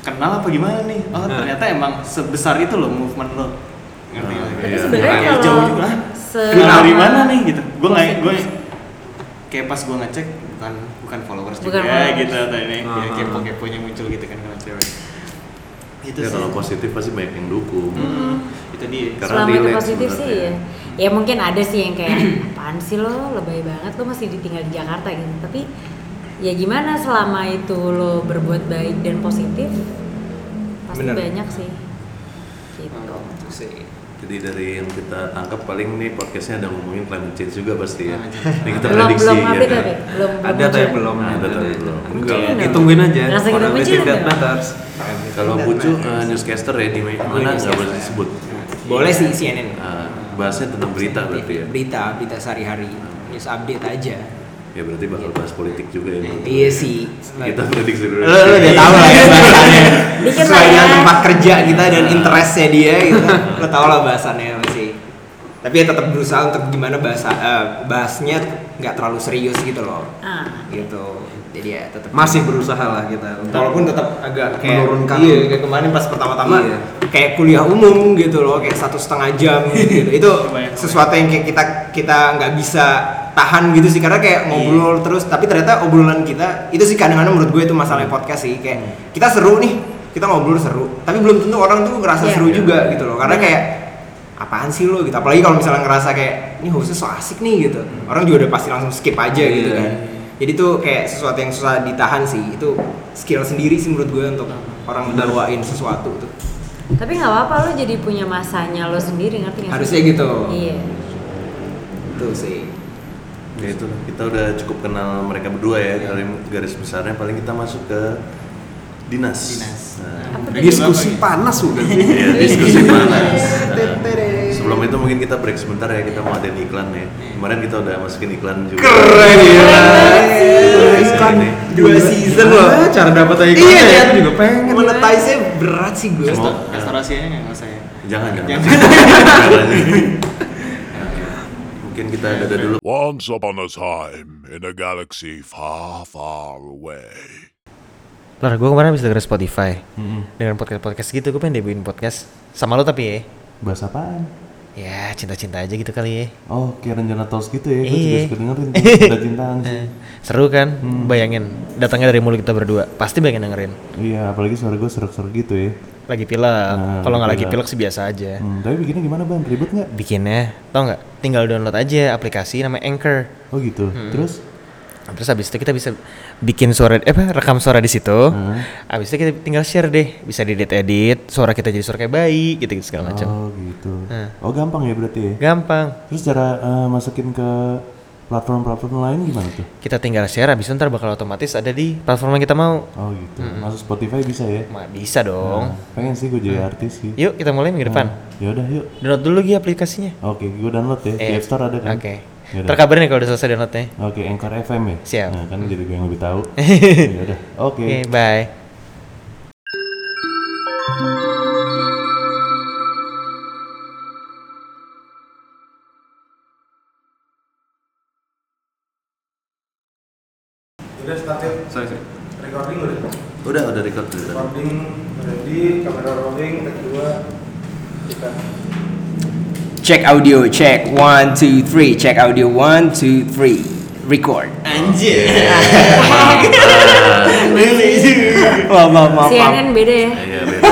kenal apa gimana nih oh Nah. ternyata emang sebesar itu loh movement lo ngerti nggak? Ah, Tapi Iya. sebenarnya Kayak kalau jauh juga kenal dari mana nih gitu gue nggak gue kayak pas gue ngecek bukan bukan followers Bukan juga followers. gitu atau ini Ah, kayak ah. kepo keponya muncul gitu kan kalau cewek. Itu ya sih. kalau positif pasti banyak yang dukung. Hmm, itu dia. Karena selama itu positif sih ya ya mungkin ada sih yang kayak apaan sih lo lebay banget lo masih ditinggal di Jakarta gitu. Tapi ya gimana selama itu lo berbuat baik dan positif pasti Bener. banyak sih. Gitu Jadi dari yang kita tangkap paling nih podcastnya ada ngomongin climate change juga pasti ya. Change. Ini kita belum prediksi belum ya update kan. tapi belum Ada tapi belum. Ada tapi belum. Ditungguin aja. Orang That nggak? matters. Kalau Pucu eh, newscaster ya di mana nggak boleh disebut. Boleh sih CNN. Ah, bahasnya tentang berita berarti ya. Berita, berita sehari-hari. News update aja. Ya berarti bakal bahas politik juga ya. Iya sih. Kita prediksi dulu. Lo, lo udah tahu lah ya bahasannya. Dikit Sesuai lah ya. dengan tempat kerja kita dan interestnya dia gitu. Lo tau lah bahasannya masih. Tapi ya tetap berusaha untuk gimana bahasa eh, bahasnya nggak terlalu serius gitu loh. ah Gitu. Jadi ya tetap Masih berusaha lah kita untuk walaupun tetap agak kayak Menurunkan. iya kayak kemarin pas pertama-tama Iya. kayak kuliah umum gitu loh kayak satu setengah jam gitu itu sesuatu yang kayak kita kita nggak bisa tahan gitu sih karena kayak ngobrol terus. Tapi ternyata obrolan kita itu sih kadang-kadang menurut gue itu masalah podcast sih. Kayak kita seru nih kita ngobrol seru. Tapi belum tentu orang tuh ngerasa Iya. seru juga gitu loh. Karena Bener. kayak apaan sih lo gitu. Apalagi kalau misalnya ngerasa kayak ini hostnya so asik nih gitu. Orang juga udah pasti langsung skip aja gitu Iya. kan. Jadi tuh kayak sesuatu yang susah ditahan sih. Itu skill sendiri sih menurut gue untuk orang bawain sesuatu tuh. Tapi nggak apa-apa lo jadi punya masanya lo sendiri ngerti nggak sih? harusnya gitu. Iya. Itu sih Ya itu kita udah cukup kenal mereka berdua ya. Kali garis besarnya paling kita masuk ke dinas. Dinas. Nah, apa diskusi panas bukan sih? Iya, diskusi panas. Nah, sebelum itu mungkin kita break sebentar ya, kita mau ada iklan ya. Kemarin kita udah masukin iklan juga. keren ya Iklan dua season loh cara dapat aja iya ya, juga pengen. monetize nya berat sih gue restorasinya nggak usah ya Jangan, jangan. Mungkin kita dada dulu. Once upon a time in a galaxy far, far away. Lar, gue kemarin habis denger Spotify Dengan podcast-podcast gitu, gue pengen debutin podcast Sama lo tapi ya Bahas apaan? Ya, cinta-cinta aja gitu kali ya Oh, kayak rencana tos gitu ya. Gue juga Iya. suka dengerin tuh. Udah cintaan sih. Eh, Seru kan? Bayangin, datangnya dari mulut kita berdua Pasti pengen dengerin Iya, apalagi suara gue serak-serak gitu ya. Lagi pilek, Nah, kalau nggak lagi pilek. sih biasa aja Hmm, tapi bikinnya gimana bang? Ribet nggak? Bikinnya, tau nggak? Tinggal download aja aplikasi namanya Anchor Oh gitu. Terus? Terus habis itu kita bisa bikin suara, eh apa, rekam suara di situ. Habis itu kita tinggal share deh, bisa diedit-edit, suara kita jadi suara kayak bayi, gitu, gitu segala macam. Oh gitu. Nah. Oh gampang ya berarti ya. Gampang. Terus cara eh, masukin ke platform-platform lain gimana tuh? Kita tinggal share, habis itu ntar bakal otomatis ada di platform yang kita mau. Oh gitu. Masuk Spotify bisa ya? Ma, bisa dong. Nah, pengen sih gue jadi artis sih. Yuk kita mulai minggu depan. Ya udah yuk. Download dulu Gi aplikasinya. Oke, gue download ya. Di Eh, App Store ada kan? Oke. Yaudah. Ntar kabarin ya kalau udah selesai downloadnya. Oke, Anchor FM ya. Siap. Nah, kan jadi gue yang lebih tahu. ya udah. Oke. Oke, bye. Udah start ya? sorry sorry Recording udah? Udah, udah record udah. Recording ready, kamera rolling, take dua Kita check audio check one two three. Check audio one two three. Record. Anjir. Maaf maaf maaf CNN beda ya. Iya, beda.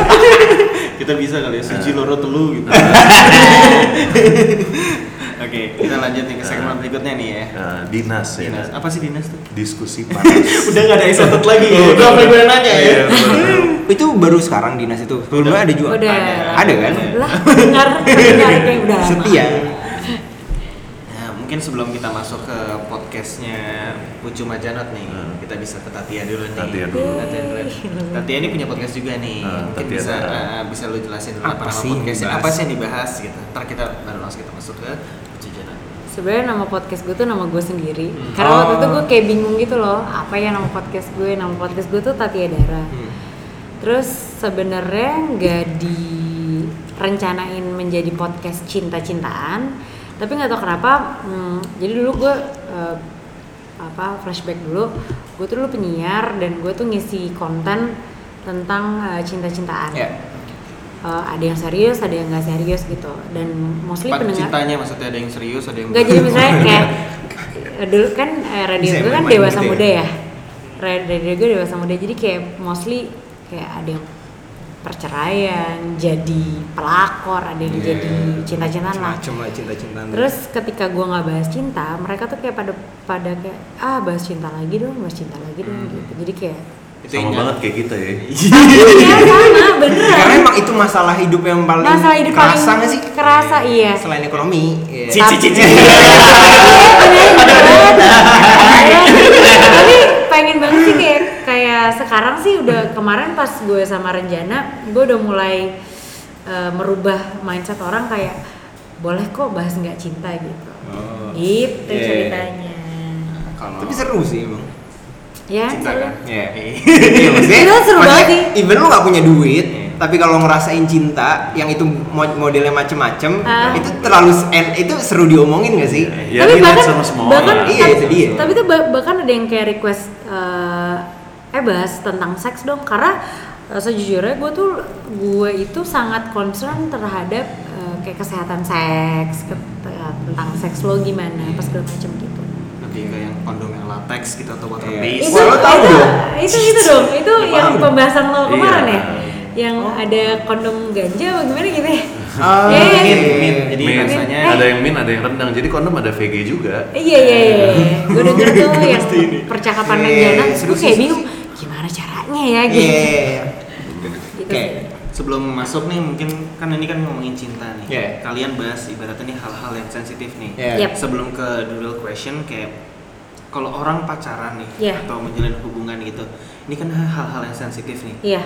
kita bisa kali ya suci loro telu gitu oke. Kita lanjut nih ke segmen berikutnya nih ya. Nah, dinas ya. dinas. Apa sih dinas tuh? Diskusi panas. udah nggak ada excited lagi ya. Udah apa gue nanya ya. Itu baru sekarang dinas itu? Sebelumnya ada juga? Udah. Ada. Kan? Lah dengar. Dengar kayak udah setia. Nah, mungkin sebelum kita masuk ke podcastnya Pucu Majanot nih, Hmm. kita bisa ke Tatia dulu nih. Tatia dulu. Tatia dulu. Tatia ini punya podcast juga nih. Ah, mungkin Tatia bisa eh, bisa lu jelasin dulu Apa apa, nama sih podcastnya, apa sih yang dibahas gitu. Ntar kita baru langsung kita masuk ke. Sebenarnya nama podcast gue tuh nama gue sendiri karena Oh. waktu itu gue kayak bingung gitu loh apa ya nama podcast gue nama podcast gue tuh Tatia Dara Hmm. terus sebenarnya nggak direncanain menjadi podcast cinta-cintaan tapi nggak tahu kenapa hmm, jadi dulu gue eh, apa flashback dulu gue tuh dulu penyiar dan gue tuh ngisi konten tentang eh, cinta-cintaan Ya. Eh, ada yang serius ada yang nggak serius gitu dan mostly Pak, pendengar cintanya maksudnya ada yang serius, ada yang Enggak jadi misalnya kayak dulu kan eh, radio gue kan dewasa gitu ya? muda ya. Ra- Radio gue dewasa muda jadi kayak mostly kayak ada yang perceraian, jadi pelakor, ada yang Iya. jadi cinta-cintaan lah. Macem lah cinta-cintaan. Terus ketika gua nggak bahas cinta, mereka tuh kayak pada pada kayak ah bahas cinta lagi dong, bahas cinta lagi dong Hmm. gitu. Jadi kayak itu Sama yang banget kayak kita ya. iya sama beneran. Karena emang itu masalah hidup yang paling Masalah hidup kerasa paling nggak sih? kerasa iya. Selain ekonomi. iya. Cici cici. tapi pengen banget sih kayak kayak sekarang sih udah kemarin pas gue sama Renjana gue udah mulai eh, merubah mindset orang kayak boleh kok bahas nggak cinta gitu Oh. gitu Iya, iya. ceritanya Kalau Tapi seru sih emang. Ya cinta seru. kan. Iya. Iya maksudnya, Itu seru maksudnya banget sih. even lu gak punya duit, Iya. tapi kalau ngerasain cinta yang itu mo- modelnya macem-macem, Ah. itu terlalu en- itu seru diomongin gak sih? Ya tapi relate bahkan sama semua bahkan orang. Iya, itu dia. tapi tuh bah- bahkan ada yang kayak request eh eh bahas tentang seks dong karena eh, sejujurnya gue tuh gue itu sangat concern terhadap eh, kayak kesehatan seks ke- tentang seks lo gimana apa segala macam gitu Lebih ke yang kondom yang latex gitu atau water Iya. based. itu Wah, lo tahu itu, dong. itu itu dong itu yang pembahasan lo kemarin Iya. ya yang ada kondom ganja apa gimana gitu ya Iya, iya, Min, iya. min. Jadi Min. rasanya ada yang min, ada yang rendang. Jadi kondom ada VG juga. Iya iya iya, gue denger tuh yang percakapan Iya, iya, terus seru gue kayak bingung gimana caranya ya Iya, gitu. iya, iya. Gitu Oke. Sebelum masuk nih mungkin kan ini kan ngomongin cinta nih. Iya. Kalian bahas ibaratnya nih hal-hal yang sensitif nih. Iya. Yep. Sebelum ke the real question kayak kalau orang pacaran nih Iya. atau menjalin hubungan gitu, ini kan hal-hal yang sensitif nih. Iya.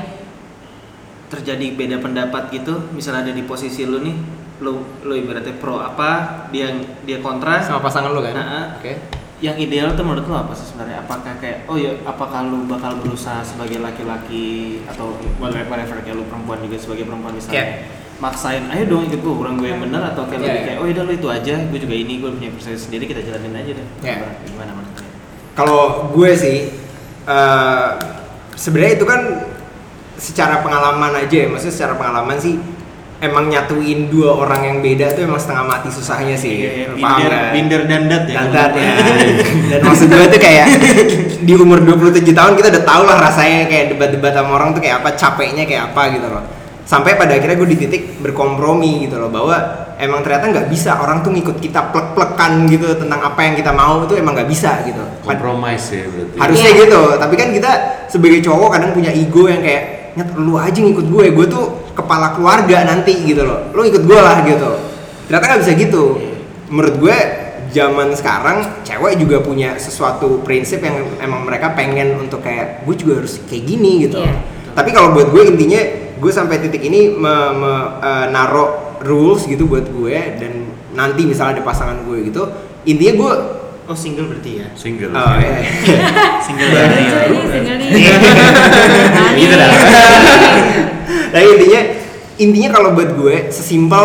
Terjadi beda pendapat gitu, misalnya ada di posisi lu nih, lu lu ibaratnya pro apa, dia dia kontra, Sama pasangan lu kan? Nah, Oke. Yang ideal tuh menurut lo apa sih sebenarnya? Apakah kayak oh ya apakah lu bakal berusaha sebagai laki-laki atau whatever kayak lu perempuan juga sebagai perempuan misalnya Yeah. maksain ayo dong ikut gue orang gue yang benar atau kayak Yeah, lebih yeah. kayak oh udah lu itu aja gue juga ini gue punya proses sendiri kita jalanin aja deh Yeah. gimana gimana menurut lo? Kalau gue sih, eh sebenarnya itu kan secara pengalaman aja ya, maksudnya secara pengalaman sih emang nyatuin dua orang yang beda tuh emang setengah mati susahnya sih. Iya, iya, binder- paham kan? binder dandat ya. Dandat ya. Dan maksud gue tuh kayak di umur 27 tahun kita udah tau lah rasanya kayak debat-debat sama orang tuh kayak apa, capeknya kayak apa gitu loh. Sampai pada akhirnya gue di titik berkompromi gitu loh bahwa emang ternyata nggak bisa orang tuh ngikut kita plek-plekan gitu tentang apa yang kita mau itu emang nggak bisa gitu. Compromise ya berarti. harusnya Iya. gitu tapi kan kita sebagai cowok kadang punya ego yang kayak nyet lu aja ngikut gue. Gue tuh kepala keluarga nanti gitu loh. Lu ikut gue lah gitu. Ternyata nggak bisa gitu. Menurut gue zaman sekarang cewek juga punya sesuatu prinsip yang emang mereka pengen untuk kayak gue juga harus kayak gini gitu. Iya. tapi kalau buat gue intinya gue sampai titik ini me- me- naro rules gitu buat gue. Dan nanti misalnya ada pasangan gue gitu intinya gue oh single berarti ya Single. oh, iya. single Lucu berarti ya nih, single nih. Gitu dah. Tapi intinya intinya kalau buat gue sesimpel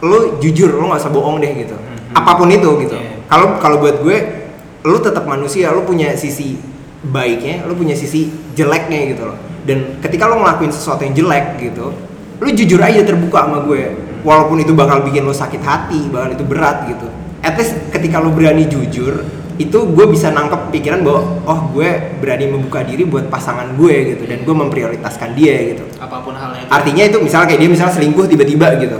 lo jujur lo nggak usah bohong deh gitu. Apa pun itu gitu. Iya. Kalau kalau buat gue lo tetap manusia, lo punya sisi baiknya, lo punya sisi jeleknya gitu loh. Dan ketika lo ngelakuin sesuatu yang jelek gitu, lo jujur aja terbuka sama gue. Walaupun itu bakal bikin lo sakit hati, bakal itu berat gitu. At least ketika lo berani jujur, itu gue bisa nangkep pikiran bahwa oh gue berani membuka diri buat pasangan gue gitu dan gue memprioritaskan dia gitu. Apa pun halnya itu. artinya itu misalnya kayak dia misalnya selingkuh tiba-tiba gitu.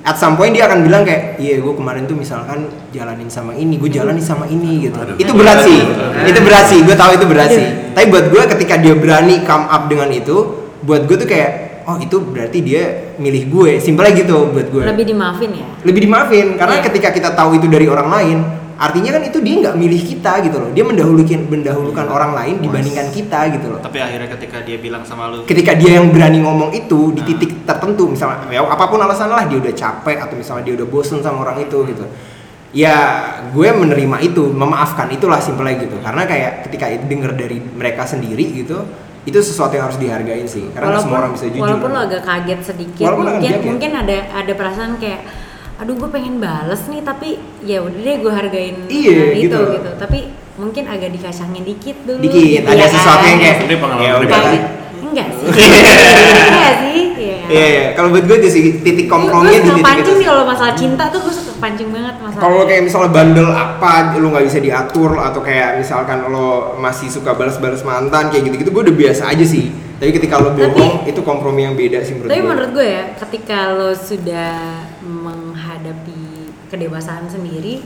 At some point dia akan bilang kayak iya gue kemarin tuh misalkan jalanin sama ini gue jalanin sama ini gitu. Aduh. itu berat sih. Itu berat sih. Gue tahu itu berat sih. Tapi buat gue ketika dia berani come up dengan itu buat gue tuh kayak oh itu berarti dia milih gue. Simpelnya gitu buat gue. Lebih dimaafin ya. lebih dimaafin karena Iya. ketika kita tahu itu dari orang lain artinya kan itu dia nggak milih kita gitu loh. Dia mendahulukan mendahulukan orang lain dibandingkan kita gitu loh. Tapi akhirnya ketika dia bilang sama lu ketika dia yang berani ngomong itu di Nah. titik tertentu misalnya ya apa pun alasan lah dia udah capek atau misalnya dia udah bosen sama orang itu gitu. Ya gue menerima itu memaafkan itulah simpelnya gitu. Karena kayak ketika denger dari mereka sendiri gitu itu sesuatu yang harus dihargain sih karena nggak semua orang bisa jujur walaupun lo agak kaget sedikit Walaupun mungkin kaget. mungkin ada ada perasaan kayak aduh gue pengen bales nih tapi ya udah deh gue hargain Iya, uh, itu gitu. gitu tapi mungkin agak dikacangin dikit dulu dikit gitu ada ya sesuatu kan? yang kayak Ini pengalaman ya lah. enggak sih enggak sih Iya. Iya, iya. kalau buat gue itu sih titik Gue komprominya di titik itu. pancing sih. kalau masalah cinta tuh gue suka pancing banget masalah Kalau kayak misalnya bandel apa, lu nggak bisa diatur atau kayak misalkan lo masih suka balas-balas mantan kayak gitu-gitu, gue udah biasa aja sih. Tapi ketika lo bohong, itu kompromi yang beda sih menurut Tapi gue. menurut gue ya, ketika lo sudah menghadapi kedewasaan sendiri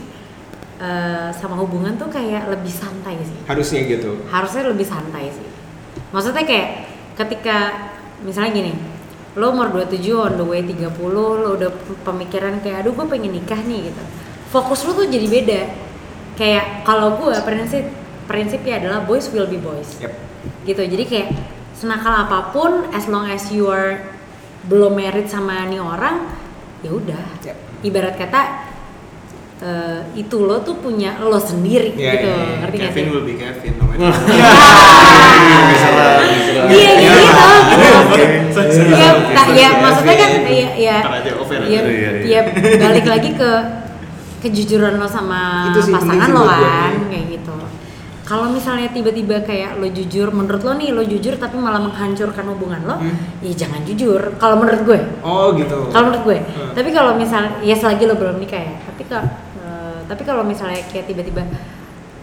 eh, sama hubungan tuh kayak lebih santai sih. Harusnya gitu. Harusnya lebih santai sih. Maksudnya kayak ketika misalnya gini, lo umur 27 on the way 30, lo udah pemikiran kayak aduh gue pengen nikah nih gitu. Fokus lo tuh jadi beda. Kayak kalau gue prinsip prinsipnya adalah boys will be boys Yep. gitu jadi kayak senakal apa pun as long as you are belum married sama nih orang ya udah Yep. ibarat kata eh, itu lo tuh punya lo sendiri Iya, gitu. iya, iya. ngerti Kevin sih? will be Kevin namanya. bisa lah bisa lah iya. Gitu. Gitu ya, tak, ya Kevin. maksudnya kan ya ya ya. Iya, ya balik lagi ke kejujuran lo sama Itu sih pasangan lo kan kayak gitu. Kalau misalnya tiba-tiba kayak lo jujur menurut lo nih lo jujur tapi malah menghancurkan hubungan lo ya jangan jujur. Kalau menurut gue. Oh gitu. kalau menurut gue. Hmm. tapi kalau misal ya selagi lo belum nikah ya tapi kalau tapi kalau misalnya kayak tiba-tiba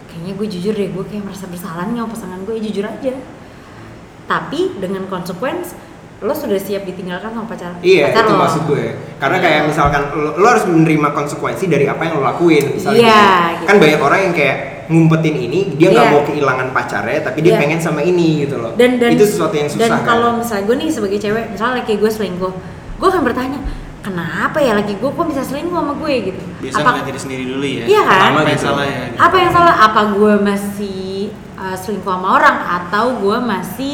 kayaknya gue jujur deh gue kayak merasa bersalah nih sama pasangan gue ya jujur aja tapi dengan konsekuens lo sudah siap ditinggalkan sama pacar Iya, pacar itu lo. maksud gue. Karena kayak misalkan lo, lo harus menerima konsekuensi dari apa yang lo lakuin. Misalnya Iya, gitu. gitu. Kan banyak orang yang kayak ngumpetin ini, dia nggak Iya. mau kehilangan pacarnya, tapi dia Iya. pengen sama ini gitu loh. dan dan itu sesuatu yang susah dan kan. kalau misalnya gue nih sebagai cewek misalnya laki gue selingkuh gue akan bertanya kenapa ya laki gue kok bisa selingkuh sama gue gitu Biasa apa ngeliat diri sendiri dulu ya. Iya kan? Apa yang gitu. salah ya? gitu. apa yang salah apa gue masih uh, selingkuh sama orang atau gue masih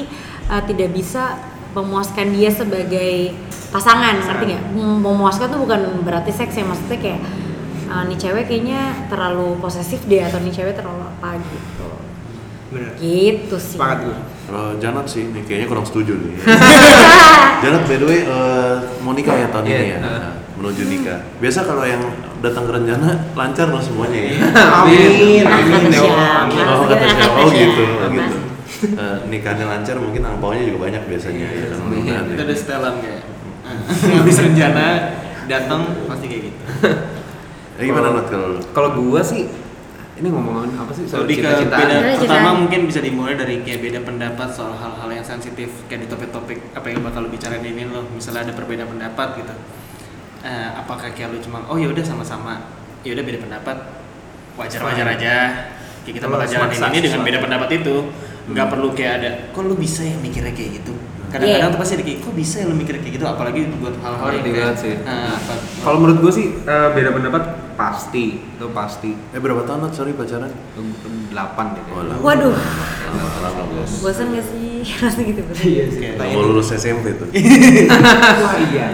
uh, tidak bisa memuaskan dia sebagai pasangan ngerti nggak Mem- memuaskan tuh bukan berarti seks ya maksudnya kayak uh, nih cewek kayaknya terlalu posesif deh atau nih cewek terlalu apa gitu Bener. gitu sih Sepakat gue. Kalau Janat sih, nih kayaknya kurang setuju nih. Janat by the way eh, mau nikah ya tahun ini Iya. ya, Nah, menuju nikah. Biasa kalau yang datang ke rencana lancar loh semuanya ya. Amin, Nah, amin, ya siapa? Allah. Oh kata siapa? Oh gitu, oh gitu. Eh, nikahnya lancar mungkin angpaunya juga banyak biasanya ya kan mudah-mudahan Itu ya. ada setelan kayak. Habis rencana datang pasti kayak gitu. Eh, gimana Nat kalau? Kalau gua sih ini ngomongin apa sih? Soal Lebih cita-citaan? beda, pertama mungkin bisa dimulai dari kayak beda pendapat soal hal-hal yang sensitif kayak di topik-topik apa yang bakal lo bicarain ini lo misalnya ada perbedaan pendapat gitu. Eh, apakah kayak lo cuma oh ya udah sama-sama. Ya udah beda pendapat. Wajar-wajar aja. Kayak kita bakal jalanin ini dengan beda pendapat itu. Nggak perlu kayak ada kok lo bisa ya mikirnya kayak gitu kadang-kadang Iya. tuh pasti ada kayak kok bisa ya lo mikirnya kayak gitu apalagi buat hal-hal yang kayak sih. apa Kalau menurut gua sih eh, beda pendapat pasti itu pasti Eh berapa tahun Nat? Sorry pacaran? delapan gitu. Oh, lama. waduh bosan gak sih rasanya gitu Iya sih. Mau lulus SMP tuh. Wah iya.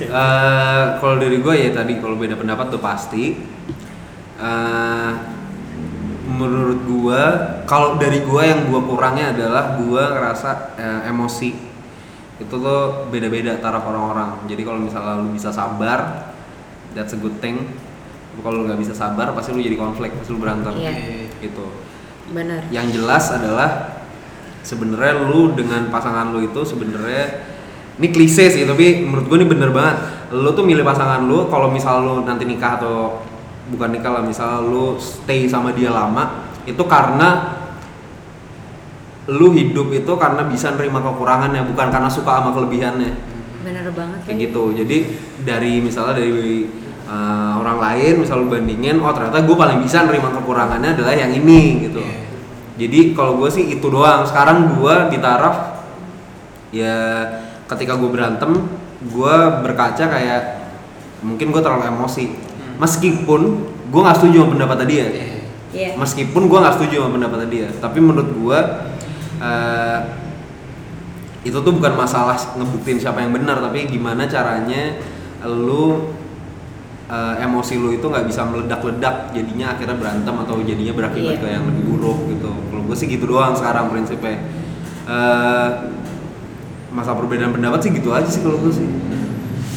Eh, kalau dari gue ya tadi kalau beda pendapat tuh pasti. Eh, menurut gua kalau dari gua yang gua kurangnya adalah gua ngerasa eh, emosi itu tuh beda-beda taraf orang-orang. Jadi kalau misalnya lu bisa sabar, that's a good thing. Kalau lu nggak bisa sabar, pasti lu jadi konflik, pasti lu berantem. Iya. Gitu. benar Yang jelas adalah sebenarnya lu dengan pasangan lu itu sebenarnya ini klise sih tapi menurut gue ini bener banget lu tuh milih pasangan lu kalau misal lu nanti nikah atau bukan nikah lah misal lu stay sama dia lama itu karena lu hidup itu karena bisa nerima kekurangannya bukan karena suka sama kelebihannya. Benar banget kayak gitu. Jadi dari misalnya dari uh, orang lain misal lu bandingin oh ternyata gue paling bisa nerima kekurangannya adalah yang ini gitu. Jadi kalau gue sih itu doang. Sekarang gue di taraf ya ketika gue berantem gue berkaca kayak mungkin gue terlalu emosi. Meskipun gue nggak setuju sama pendapat dia. Iya. meskipun gue nggak setuju sama pendapat dia. Tapi menurut gue eh, itu tuh bukan masalah ngebuktiin siapa yang benar tapi gimana caranya lu eh, emosi lu itu nggak bisa meledak-ledak jadinya akhirnya berantem atau jadinya berakibat Iya. ke yang lebih buruk gitu. Kalau gue sih gitu doang sekarang prinsipnya. Eh, masa perbedaan pendapat sih gitu aja sih kalau gue sih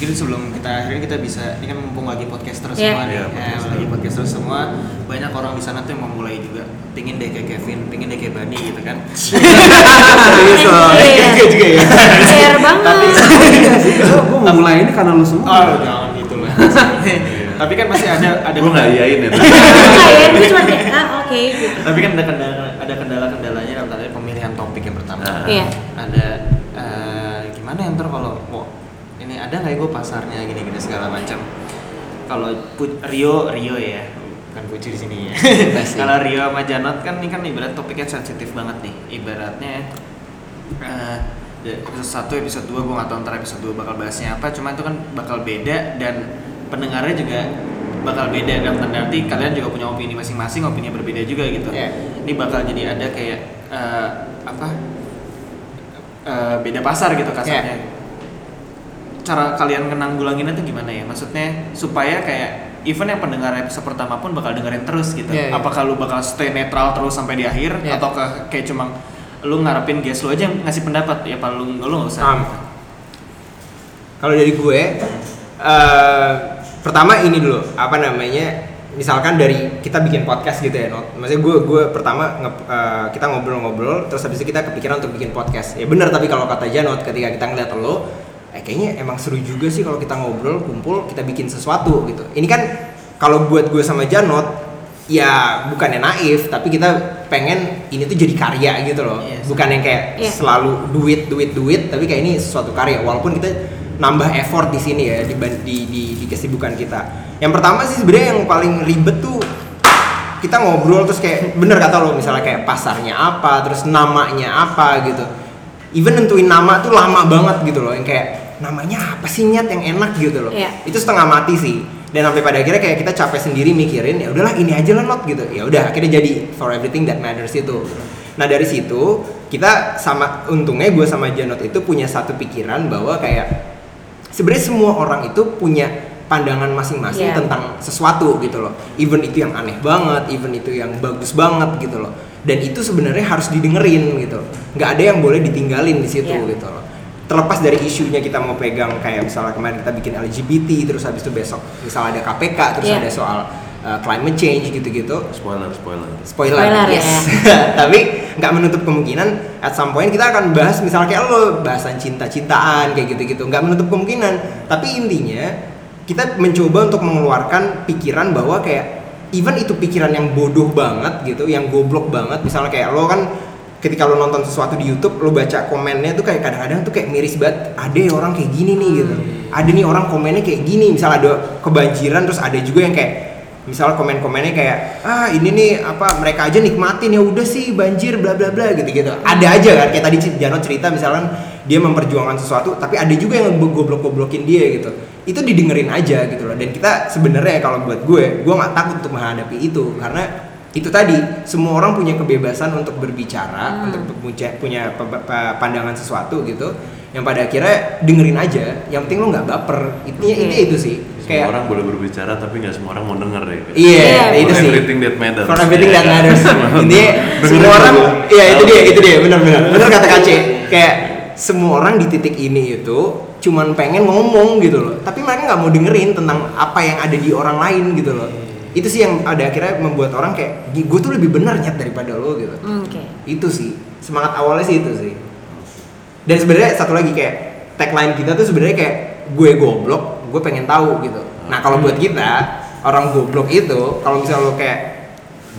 Mungkin sebelum kita akhirnya kita bisa ini kan mumpung lagi podcaster Iya. semua nih, Iya, ya, podcaster. lagi podcaster semua banyak orang di sana tuh yang mau mulai juga pingin deh kayak Kevin, pingin deh kayak Bani gitu kan. Serius loh. Iya. Juga juga ya. Share banget. gue mau mulai ini karena lu semua Oh, jangan gitu lah. Tapi kan masih ada ada Gue nggak iyain ya. Ya, gue cuma kayak ah oke gitu. Tapi kan ada kendala ada kendala-kendalanya dalam tanda pemilihan topik yang pertama. Iya. Ada eh, gimana ya ntar kalau mau ini ada nggak ya gue pasarnya gini-gini segala macam. Kalau Pu- Rio Rio ya, bukan Puji di sini ya. Bebas ya. kalau Rio sama Janot kan ini kan ibarat topiknya sensitif banget nih. Ibaratnya ya, episode 1 episode 2 gue gak tau ntar episode 2 bakal bahasnya apa cuma itu kan bakal beda dan pendengarnya juga bakal beda dan tanda arti kalian juga punya opini masing-masing opini yang berbeda juga gitu Iya. ini bakal jadi ada kayak eh, apa eh, beda pasar gitu kasarnya cara kalian menanggulanginnya tuh gimana ya maksudnya supaya kayak even yang pendengar episode pertama pun bakal dengerin terus gitu Iya, iya. apakah lu bakal stay netral terus sampai di akhir Iya. ataukah kayak cuma lu ngarepin guest lu aja yang ngasih pendapat ya apa lu lu nggak usah Am. Kalau dari gue, eh pertama ini dulu apa namanya? Misalkan dari kita bikin podcast gitu ya, Not. Maksudnya gue gue pertama nge- eh, kita ngobrol-ngobrol, terus habis itu kita kepikiran untuk bikin podcast. Ya benar tapi kalau kata Janot ketika kita ngeliat lo, eh kayaknya emang seru juga sih kalau kita ngobrol, kumpul, kita bikin sesuatu gitu. Ini kan kalau buat gue sama Janot, ya bukannya naif, tapi kita pengen ini tuh jadi karya gitu loh. Yes. Bukan yang kayak Iya. selalu duit duit duit tapi kayak ini sesuatu karya walaupun kita nambah effort di sini ya di, di, di, di kesibukan kita yang pertama sih sebenarnya yang paling ribet tuh kita ngobrol terus kayak bener kata lo misalnya kayak pasarnya apa terus namanya apa gitu even nentuin nama tuh lama banget gitu loh yang kayak namanya apa sih nyet yang enak gitu loh. Iya. itu setengah mati sih. Dan sampai pada akhirnya kayak kita capek sendiri mikirin ya udahlah ini aja lah not gitu. Ya udah akhirnya jadi for everything that matters itu. Nah dari situ kita sama untungnya gue sama Janot itu punya satu pikiran bahwa kayak sebenarnya semua orang itu punya pandangan masing-masing Iya. tentang sesuatu gitu loh. Even itu yang aneh banget even itu yang bagus banget gitu loh. Dan itu sebenarnya harus didengerin gitu. Nggak ada yang boleh ditinggalin di situ Iya. gitu loh terlepas dari isunya kita mau pegang kayak misalnya kemarin kita bikin LGBT terus habis itu besok misalnya ada KPK terus Iya. ada soal uh, climate change gitu-gitu Spoiler, spoiler. spoiler, Spoiler, yes. tapi nggak menutup kemungkinan at some point kita akan bahas misalnya kayak lo bahasan cinta-cintaan kayak gitu-gitu nggak menutup kemungkinan tapi intinya kita mencoba untuk mengeluarkan pikiran bahwa kayak even itu pikiran yang bodoh banget gitu yang goblok banget misalnya kayak lo kan ketika lo nonton sesuatu di YouTube lo baca komennya tuh kayak kadang-kadang tuh kayak miris banget. Ada ya orang kayak gini nih gitu. Ada nih orang komennya kayak gini. Misalnya ada kebanjiran terus ada juga yang kayak misal komen-komennya kayak ah ini nih apa mereka aja nikmatin. Ya udah sih banjir bla bla bla gitu gitu ada aja kan kayak tadi Jano cerita misalkan dia memperjuangkan sesuatu tapi ada juga yang goblok-goblokin dia gitu. Itu didengerin aja gitu loh. Dan kita sebenarnya kalau buat gue gue nggak takut untuk menghadapi itu karena itu tadi semua orang punya kebebasan untuk berbicara Hmm. untuk punya punya pe- pe- pandangan sesuatu gitu yang pada akhirnya dengerin aja yang penting lo nggak baper intinya Oke. intinya itu sih Semua kayak orang boleh berbicara tapi nggak semua orang mau denger ya. Iya, Iya, itu For sih. everything that matters. For everything that matters. Intinya Dengerin semua orang, iya itu dia, itu dia, benar-benar. Benar kata Kace. Kayak semua orang di titik ini itu cuman pengen ngomong gitu loh. Tapi mereka nggak mau dengerin tentang apa yang ada di orang lain gitu loh. Itu sih yang ada akhirnya membuat orang kayak gue tuh lebih benar nyet daripada lo gitu. Oke. Itu sih semangat awalnya sih itu sih. Dan sebenarnya satu lagi kayak tagline kita tuh sebenarnya kayak gue goblok, gue pengen tahu gitu. Nah kalau buat kita orang goblok itu kalau misalnya lo kayak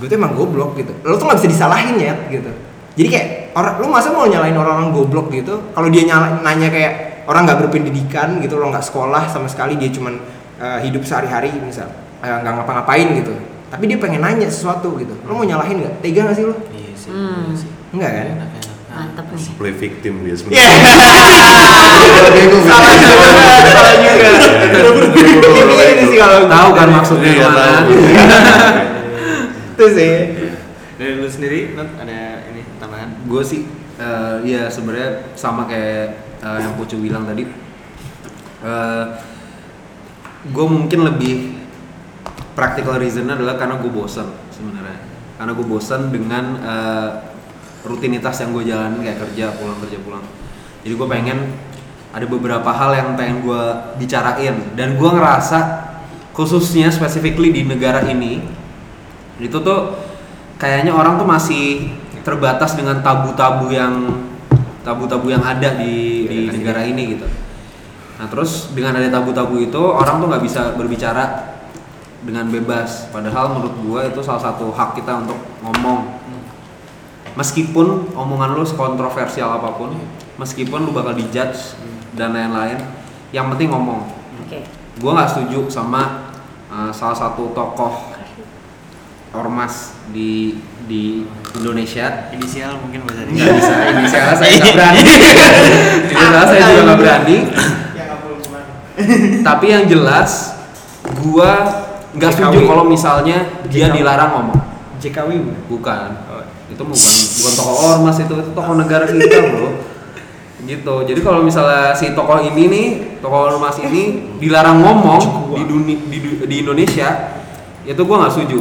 gue tuh emang goblok gitu, lo tuh nggak bisa disalahin ya gitu. Jadi kayak orang lo masa mau nyalain orang-orang goblok gitu? Kalau dia nyala, nanya kayak orang nggak berpendidikan gitu, lo nggak sekolah sama sekali dia cuman eh, hidup sehari-hari misal nggak ngapa-ngapain gitu. Tapi dia pengen nanya sesuatu gitu, lo mau nyalahin nggak? Tega nggak sih lo? Iya sih. Hmm. iya. Enggak kan? Enak, enak. Mantap nih. Play victim dia Iya. Salah juga, salah juga. Ini sih kalau Tahu kan maksudnya Iya, tahu. itu sih. Dari lu sendiri, ada ini tambahan? gue sih eh, ya sebenarnya sama kayak eh, yang Pucu bilang tadi gue mungkin lebih practical reasonnya adalah karena gue bosan sebenarnya. Karena gue bosan dengan eh, rutinitas yang gue jalanin kayak kerja pulang kerja pulang. Jadi gue pengen ada beberapa hal yang pengen gue bicarain. Dan gue ngerasa khususnya specifically di negara ini itu tuh kayaknya orang tuh masih terbatas dengan tabu-tabu yang tabu-tabu yang ada di, di negara ini gitu. Nah terus dengan ada tabu-tabu itu orang tuh nggak bisa berbicara dengan bebas. Padahal menurut gue itu salah satu hak kita untuk ngomong. Meskipun omongan lu sekontroversial apa pun meskipun lu bakal dijudge dan lain-lain yang penting ngomong. Oke. gue nggak setuju sama uh, salah satu tokoh ormas di di Indonesia. Inisial mungkin bisa nggak bisa inisialnya saya nggak berani. Inisialnya saya juga nggak berani. Tapi yang jelas gua nggak setuju kalau misalnya dia JKW. dilarang ngomong. JKW bukan? Oh. itu bukan bukan tokoh ormas itu itu tokoh negara kita bro. Gitu. Jadi kalau misalnya si tokoh ini nih tokoh ormas ini dilarang ngomong di dunia di, di Indonesia itu gua nggak setuju.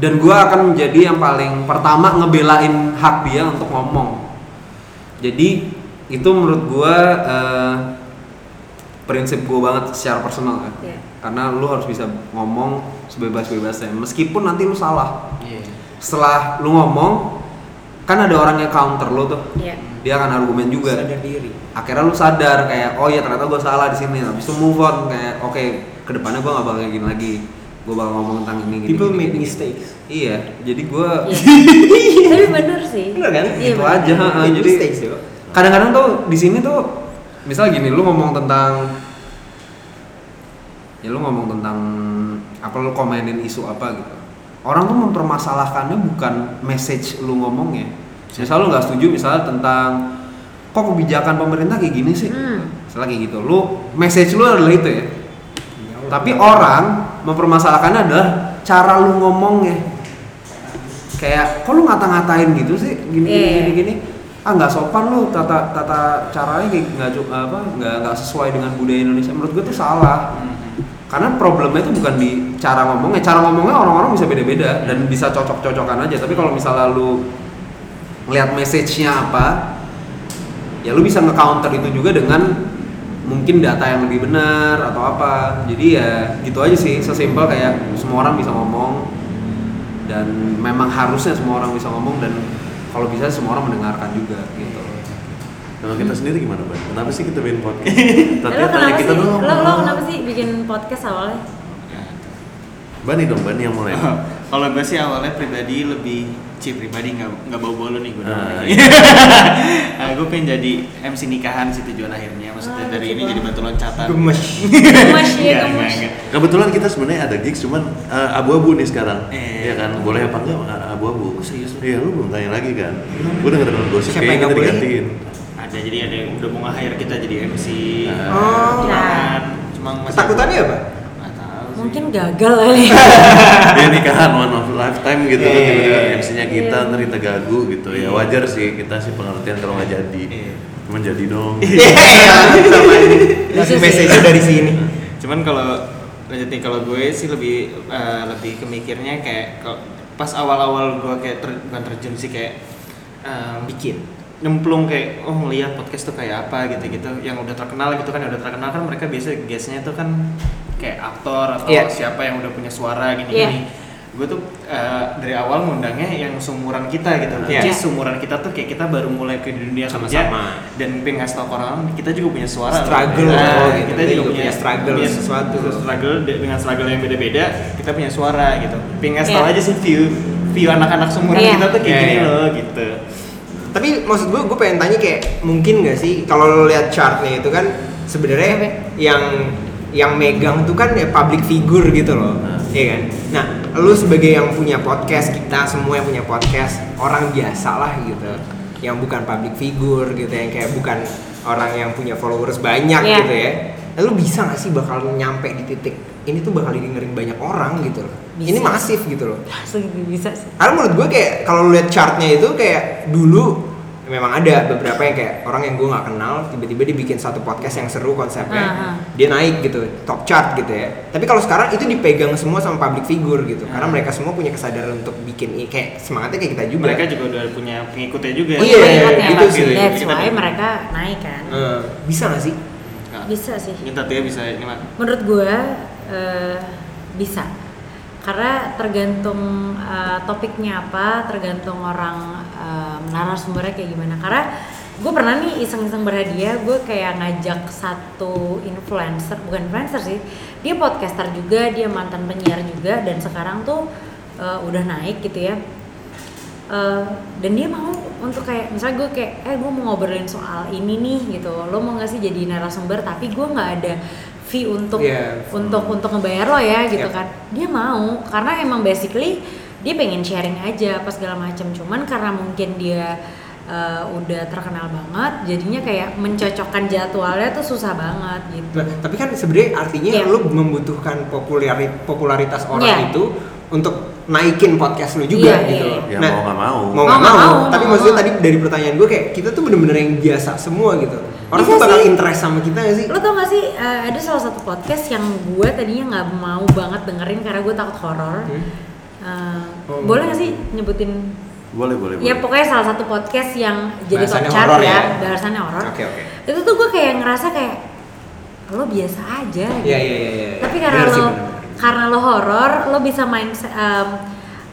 Dan gua akan menjadi yang paling pertama ngebelain hak dia untuk ngomong. Jadi itu menurut gua eh, prinsip gua banget secara personal kan. Iya. Karena lu harus bisa ngomong sebebas-bebasnya meskipun nanti lu salah Iya. setelah lu ngomong kan ada orang yang counter lu tuh Iya. dia akan argumen juga Sadar diri. akhirnya lu sadar kayak oh ya ternyata gue salah di sini habis itu move on kayak oke ke depannya gue gak bakal kayak gini lagi gue bakal ngomong tentang ini gini, People gini, make gini. mistakes. iya jadi gue Iya. Tapi bener sih. Bener kan? Iya, itu bener. aja jadi kadang-kadang tuh di sini tuh misal gini lu ngomong tentang ya lu ngomong tentang apa lu komenin isu apa gitu. Orang tuh mempermasalahkannya bukan message lu ngomongnya. Misal lu nggak setuju misalnya tentang kok kebijakan pemerintah kayak gini sih? Hmm. misalnya kayak gitu. Lu message lu adalah itu ya. Tapi orang mempermasalahkannya adalah cara lu ngomongnya. Kayak kok lu ngata-ngatain gitu sih? Gini gini Iya. gini, gini. Ah nggak sopan lu tata tata caranya kayak nggak apa nggak nggak sesuai dengan budaya Indonesia. Menurut gue tuh salah karena problemnya itu bukan di cara ngomongnya cara ngomongnya orang-orang bisa beda-beda dan bisa cocok-cocokan aja. Tapi kalau misalnya lu ngeliat message-nya apa ya lu bisa nge-counter itu juga dengan mungkin data yang lebih benar atau apa. Jadi ya gitu aja sih sesimpel kayak semua orang bisa ngomong dan memang harusnya semua orang bisa ngomong dan kalau bisa semua orang mendengarkan juga gitu Kalau kita sendiri gimana, Ban? Kenapa sih kita bikin podcast? Lo Tanya kenapa kita sih? dong. Lo, lo kenapa sih bikin podcast awalnya? Bani dong, Bani yang mulai. Kalau gue sih awalnya pribadi lebih Ci pribadi nggak nggak bau bau nih gue. Ah, nah, gue pengen jadi MC nikahan sih tujuan akhirnya. Maksudnya Ah, dari ini jadi batu loncatan. Gemes. Gemes ya, gemes. Kebetulan kita sebenarnya ada gigs, cuman eh, abu-abu nih sekarang. Eh. Iya kan? Boleh apa enggak abu-abu? Oh, serius? Iya, lu belum tanya lagi kan? Gue denger denger gosip Siapa kayaknya yang kita digantiin. Ada jadi ada yang udah mau nge-hire kita jadi MC. Oh. Nikahan. Cuma masih- Ketakutannya apa? Nggak tahu sih. Mungkin gagal kali. Dia nikahan one of lifetime gitu, Iya, iya, tiba-tiba iya. MC-nya kita, Iya. ntar kita gagu gitu. Ya wajar sih, kita sih pengertian kalau nggak jadi. Iya. Cuman jadi dong. Sama ini. Bisa Langsung sih. message dari sini. cuman kalau lanjut nih kalau gue sih lebih eh, lebih kemikirnya kayak kalau pas awal-awal gue kayak ter, bukan terjun sih kayak em, Bikin. Nyemplung kayak oh ngeliat podcast tuh kayak apa gitu-gitu yang udah terkenal gitu kan yang udah terkenal kan mereka biasa guestnya tuh kan kayak aktor atau Iya. siapa yang udah punya suara gini-gini gue tuh eh, dari awal ngundangnya yang seumuran kita gitu. Which is seumuran kita tuh kayak kita baru mulai ke dunia kerja Sama-sama. dan pengen ngasih tau orang kita juga punya suara loh. Struggle Nah, loh, gitu. kita juga punya struggle punya sesuatu. struggle de- dengan struggle yang beda-beda kita punya suara gitu pengen ngasih tau aja sih view view anak-anak seumuran Iya. kita tuh kayak Iya, gini iya. loh gitu Tapi maksud gue, gue pengen tanya kayak mungkin gak sih kalau lo lihat chartnya itu kan sebenarnya yang yang megang tuh kan ya public figure gitu loh, iya kan? Nah, lu sebagai yang punya podcast, kita semua yang punya podcast, orang biasa lah gitu, yang bukan public figure gitu, yang kayak bukan orang yang punya followers banyak Iya. gitu ya. Nah, lu bisa gak sih bakal nyampe di titik ini tuh bakal didengerin banyak orang gitu loh. Ini Bisa. masif gitu loh. Langsung bisa sih. Karena menurut gue kayak kalau lu lihat chartnya itu kayak dulu memang ada beberapa yang kayak orang yang gue nggak kenal tiba-tiba dibikin satu podcast yang seru konsepnya Aha. dia naik gitu top chart gitu ya tapi kalau sekarang itu dipegang semua sama public figure gitu karena mereka semua punya kesadaran untuk bikin kayak semangatnya kayak kita juga mereka juga udah punya pengikutnya juga Iya, Pengikutnya. itu sih. That's why mereka naik kan. Eh, bisa gak sih. Bisa sih. Kita tuh ya bisa ini mah. Menurut gue eh, bisa. Karena tergantung eh, topiknya apa, tergantung orang eh, narasumbernya kayak gimana. Karena gue pernah nih iseng-iseng berhadiah, gue kayak ngajak satu influencer, bukan influencer sih, dia podcaster juga, dia mantan penyiar juga, dan sekarang tuh eh, udah naik gitu ya. Eh, dan dia mau untuk kayak misalnya gue kayak eh gue mau ngobrolin soal ini nih gitu lo mau gak sih jadi narasumber tapi gue nggak ada fee untuk Iya. untuk untuk ngebayar lo ya gitu Yep. kan dia mau karena emang basically dia pengen sharing aja apa segala macam cuman karena mungkin dia eh, udah terkenal banget jadinya kayak mencocokkan jadwalnya tuh susah banget gitu Nah, tapi kan sebenarnya artinya Iya. lu membutuhkan populari- popularitas orang Iya. itu untuk naikin podcast lu juga Iya, gitu. iya, iya. Ya, mau nggak mau. Mau Mau nggak nggak mau. mau, Tapi mau maksudnya tadi dari pertanyaan gue kayak kita tuh bener-bener yang biasa semua gitu. Orang Bisa tuh bakal sih. interest sama kita gak sih? lo tau gak sih eh, ada salah satu podcast yang gue tadinya nggak mau banget dengerin karena gue takut horor Hmm? Eh, Oh. boleh gak sih nyebutin Boleh, boleh, Ya boleh. pokoknya salah satu podcast yang jadi top chart ya, ya? bahasannya horor. Oke oke. Itu tuh gue kayak ngerasa kayak lo biasa aja. gitu. Iya iya iya. iya. Tapi karena Bener sih, lo bener. karena lo horor, lo bisa main um,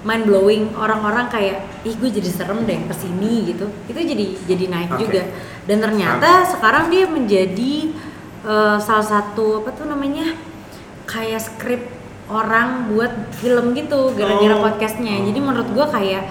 mind blowing orang-orang kayak ih gue jadi serem deh ke sini gitu. Itu jadi jadi naik Oke. juga. Dan ternyata sekarang dia menjadi uh, salah satu apa tuh namanya kayak skrip orang buat film gitu gara-gara Oh. podcastnya. Jadi menurut gue kayak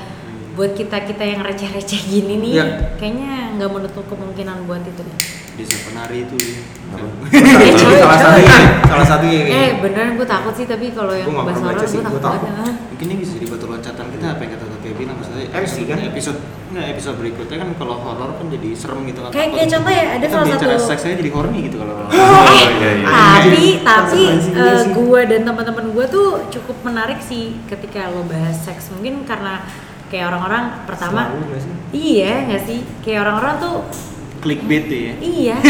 buat kita kita yang receh-receh gini nih, Iya. kayaknya nggak menutup kemungkinan buat itu deh. Desa penari itu dia. Apa? Eh, coy, salah salah satunya Eh beneran gue takut sih tapi kalau yang Gua nggak bahasa sih, gue gua takut takut. banget. Mungkin ini bisa jadi batu loncatan kita apa yang kata Tati bilang maksudnya MC kan? episode enggak episode berikutnya kan kalau horor kan jadi serem gitu kan. Kayak- kayak contoh ya, ada Kita salah bicara satu- seks aja jadi horny gitu kalau Oh, iya, iya. Tapi tapi eh, sih. gue dan teman-teman gue tuh cukup menarik sih ketika lo bahas seks mungkin karena kayak orang-orang pertama Selalu nggak sih? iya nggak sih kayak orang-orang tuh clickbait tuh ya. iya.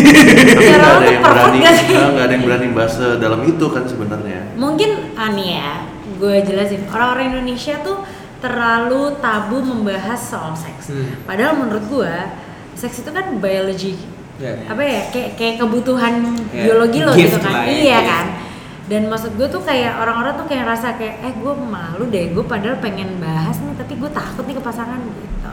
Tapi ada yang berani, gak sih? nggak ada yang berani bahas dalam itu kan sebenarnya. mungkin aneh ya gue jelasin. Orang-orang Indonesia tuh terlalu tabu membahas soal seks. Hmm. padahal menurut gue seks itu kan biologi. Iya. apa ya kayak kayak kebutuhan Iya, biologi lo gitu kan? lah ya, iya kan? Dan maksud gue tuh kayak orang-orang tuh kayak rasa kayak eh gue malu deh gue padahal pengen bahas nih tapi gue takut nih ke pasangan gitu.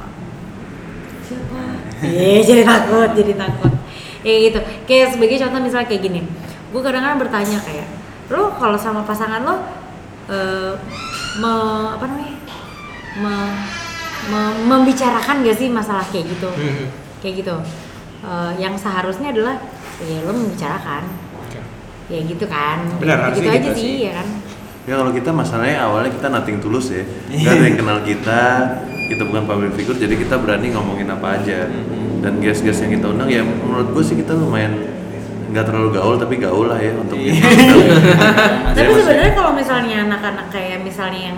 Siapa iya jadi takut jadi takut. Ya gitu. Kayak sebagai contoh misalnya kayak gini. Gue kadang-kadang bertanya kayak lo kalau sama pasangan lo eh, me, apa namanya? Me- me- membicarakan gak sih masalah kayak gitu? Hmm. kayak gitu. Eh, yang seharusnya adalah ya lo membicarakan. Ya gitu kan. Benar, gitu harusnya aja gitu sih sih. ya kan? Ya kalau kita masalahnya awalnya kita nating tulus ya, nggak ada yang kenal kita, kita bukan public figure, jadi kita berani ngomongin apa aja. Dan guest-guest yang kita undang ya menurut gue sih kita lumayan nggak terlalu gaul tapi gaul lah ya untuk kita. tapi sebenarnya kalau misalnya anak-anak kayak misalnya yang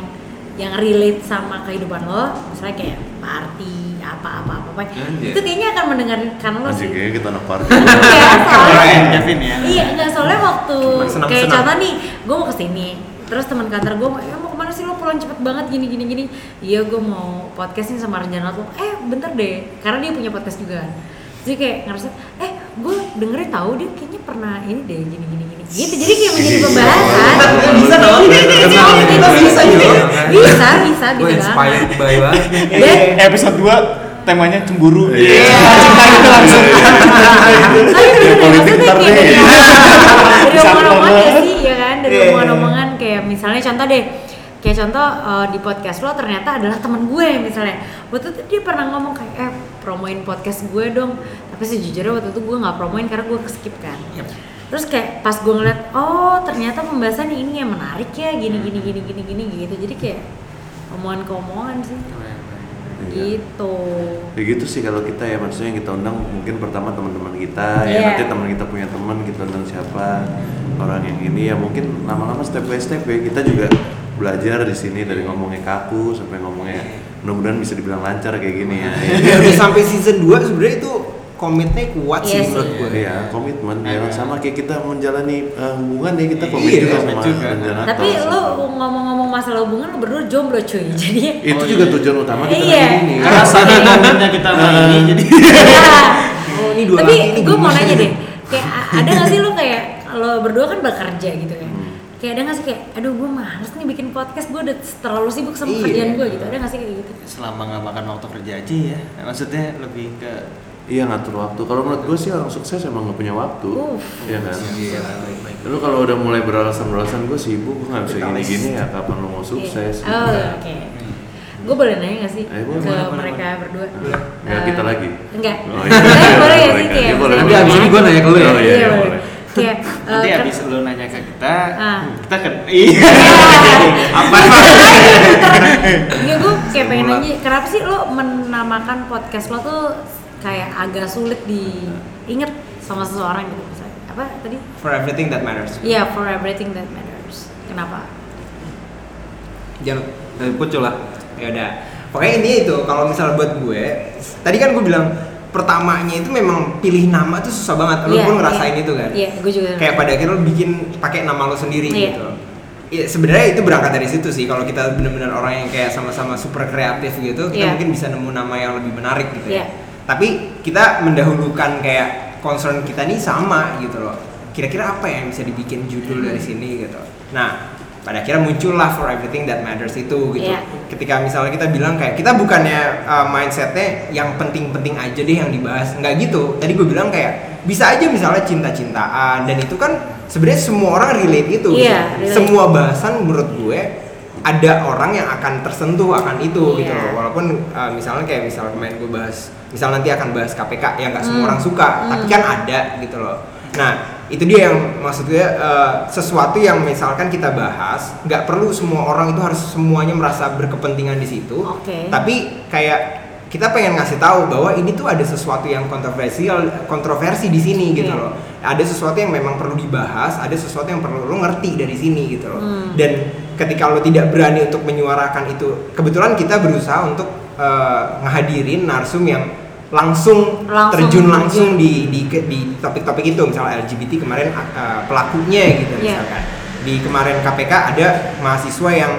yang relate sama kehidupan lo misalnya kayak party apa apa apa, apa itu kayaknya akan mendengarkan lo Masih sih kayaknya kita anak party. Iya, soalnya ya. Iya, enggak soalnya waktu kayak contoh nih, gue mau ke sini, terus teman kantor gue mau, ya mau ke mana sih lo pulang cepet banget gini gini gini. Iya, gue mau podcast nih sama rencana lo. Eh, bentar deh, karena dia punya podcast juga. kan. Jadi kayak ngerasa, eh, gue dengerin tahu dia kayaknya pernah ini deh gini gini gini. Gitu, jadi kayak menjadi pembahasan. Bisa dong. Bisa, bisa, bisa, bisa, bisa, Gue bisa banget. inspired by banget. Dan episode 2 temanya cemburu. Iya. Tapi bener deh, politik maksudnya ntar kayak deh. dari omongan-omongan ya sih, ya kan? Dari Iya, iya, omongan-omongan kayak misalnya contoh deh, kayak contoh eh, di podcast lo ternyata adalah teman gue misalnya. Waktu itu dia pernah ngomong kayak eh promoin podcast gue dong. Tapi sejujurnya waktu itu gue nggak promoin karena gue skip kan. Terus kayak pas gue ngeliat, oh ternyata pembahasan ini yang menarik ya, gini gini gini gini gini gitu. Jadi kayak omongan ke omongan sih, Iya. gitu. Ya gitu sih kalau kita ya maksudnya yang kita undang mungkin pertama teman-teman kita ya Iya. nanti teman kita punya teman kita undang siapa orang yang ini ya mungkin lama-lama step by step ya kita juga belajar di sini dari ngomongnya kaku sampai ngomongnya mudah-mudahan bisa dibilang lancar kayak gini ya. Ya, udah sampai season 2 sebenarnya itu komitnya kuat Iya sih sih. menurut gue. Iya, komitmen ya sama kayak kita menjalani eh, hubungan ya kita komit Iya, juga sama juga. Tapi lo ngomong-ngomong masalah hubungan lo berdua jomblo cuy. Jadi itu juga tujuan utama kita Iya. hari ini. Karena saking komitnya kita sama ini jadi Iya. Oh, ini dua Tapi ini gue mau nanya nih. deh, kayak ada gak sih lo kayak lo berdua kan bekerja gitu ya? Hmm. Kayak ada gak sih kayak, aduh gue males nih bikin podcast, gue udah terlalu sibuk sama Iya. kerjaan gue gitu. Ada gak sih kayak gitu? selama nggak makan waktu kerja aja ya. Maksudnya lebih ke Iya ngatur waktu. Kalau menurut gue sih orang sukses emang gak punya waktu. Uff. Iya kan. Iya. Lalu kalau udah mulai beralasan-beralasan gue sibuk, gue nggak bisa gini-gini ya kapan lo mau sukses? Iya. Oh oke. Gue boleh nanya gak sih Eh, ke boleh, boleh, mereka berdua? Ya Eh, kita lagi. Enggak. Oh, Eh, iya. boleh ya sih Boleh, kayak. iya, boleh, Nanti abis ini gue nanya ke lu ya. Oh, iya, iya, boleh. boleh. Kayak eh, nanti kan- abis lu nanya ke kita, Ah. kita kan iya. apa? Enggak gue kayak pengen nanya, kenapa sih lo menamakan podcast lo tuh kayak agak sulit diinget sama seseorang gitu misalnya. Apa tadi? For everything that matters. Iya, for everything that matters. Kenapa? Jangan Eh, Pucul lah. ya udah. Pokoknya ini itu kalau misal buat gue, tadi kan gue bilang pertamanya itu memang pilih nama tuh susah banget. Lo Iya, pun ngerasain iya. itu kan? Iya, gue juga. Kayak pada akhirnya lo bikin pakai nama lo sendiri Iya. gitu. Iya, sebenarnya itu berangkat dari situ sih. Kalau kita benar-benar orang yang kayak sama-sama super kreatif gitu, kita Iya. mungkin bisa nemu nama yang lebih menarik gitu Iya. ya. Tapi kita mendahulukan kayak concern kita nih sama gitu loh. Kira-kira apa yang bisa dibikin judul dari sini gitu. Nah, pada akhirnya muncullah for everything that matters itu gitu. Iya. Ketika misalnya kita bilang kayak kita bukannya uh, mindsetnya yang penting-penting aja deh yang dibahas, nggak gitu. Tadi gue bilang kayak bisa aja misalnya cinta-cintaan dan itu kan sebenarnya semua orang relate itu. Iya, gitu. relate. Semua bahasan menurut gue ada orang yang akan tersentuh akan itu Iya. gitu loh. Walaupun uh, misalnya kayak misal kemarin gue bahas, misal nanti akan bahas KPK yang nggak semua Hmm. orang suka, tapi kan ada gitu loh. Nah itu dia yang maksud gue uh, sesuatu yang misalkan kita bahas nggak perlu semua orang itu harus semuanya merasa berkepentingan di situ. Oke. Tapi kayak kita pengen ngasih tahu bahwa ini tuh ada sesuatu yang kontroversial, kontroversi di sini gitu Iya. loh. Ada sesuatu yang memang perlu dibahas, ada sesuatu yang perlu lo ngerti dari sini gitu loh. Hmm. Dan ketika lo tidak berani untuk menyuarakan itu, kebetulan kita berusaha untuk uh, ngehadirin narsum yang langsung, Langsung terjun langsung di di di topik-topik itu, misalnya LGBT kemarin uh, pelakunya gitu Iya. misalkan. Di kemarin KPK ada mahasiswa yang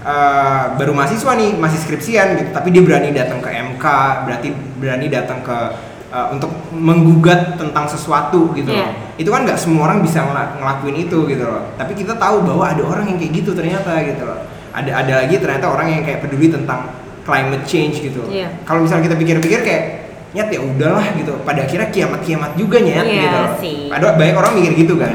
uh, baru mahasiswa nih masih skripsian gitu tapi dia berani datang ke MK berarti berani datang ke uh, untuk menggugat tentang sesuatu gitu Iya. loh itu kan nggak semua orang bisa ngela- ngelakuin itu gitu loh tapi kita tahu bahwa ada orang yang kayak gitu ternyata gitu loh ada ada lagi ternyata orang yang kayak peduli tentang climate change gitu Iya. kalau misalnya kita pikir-pikir kayak nyet ya udahlah gitu pada akhirnya kiamat kiamat juga nyet Iya gitu sih. ada banyak orang mikir gitu kan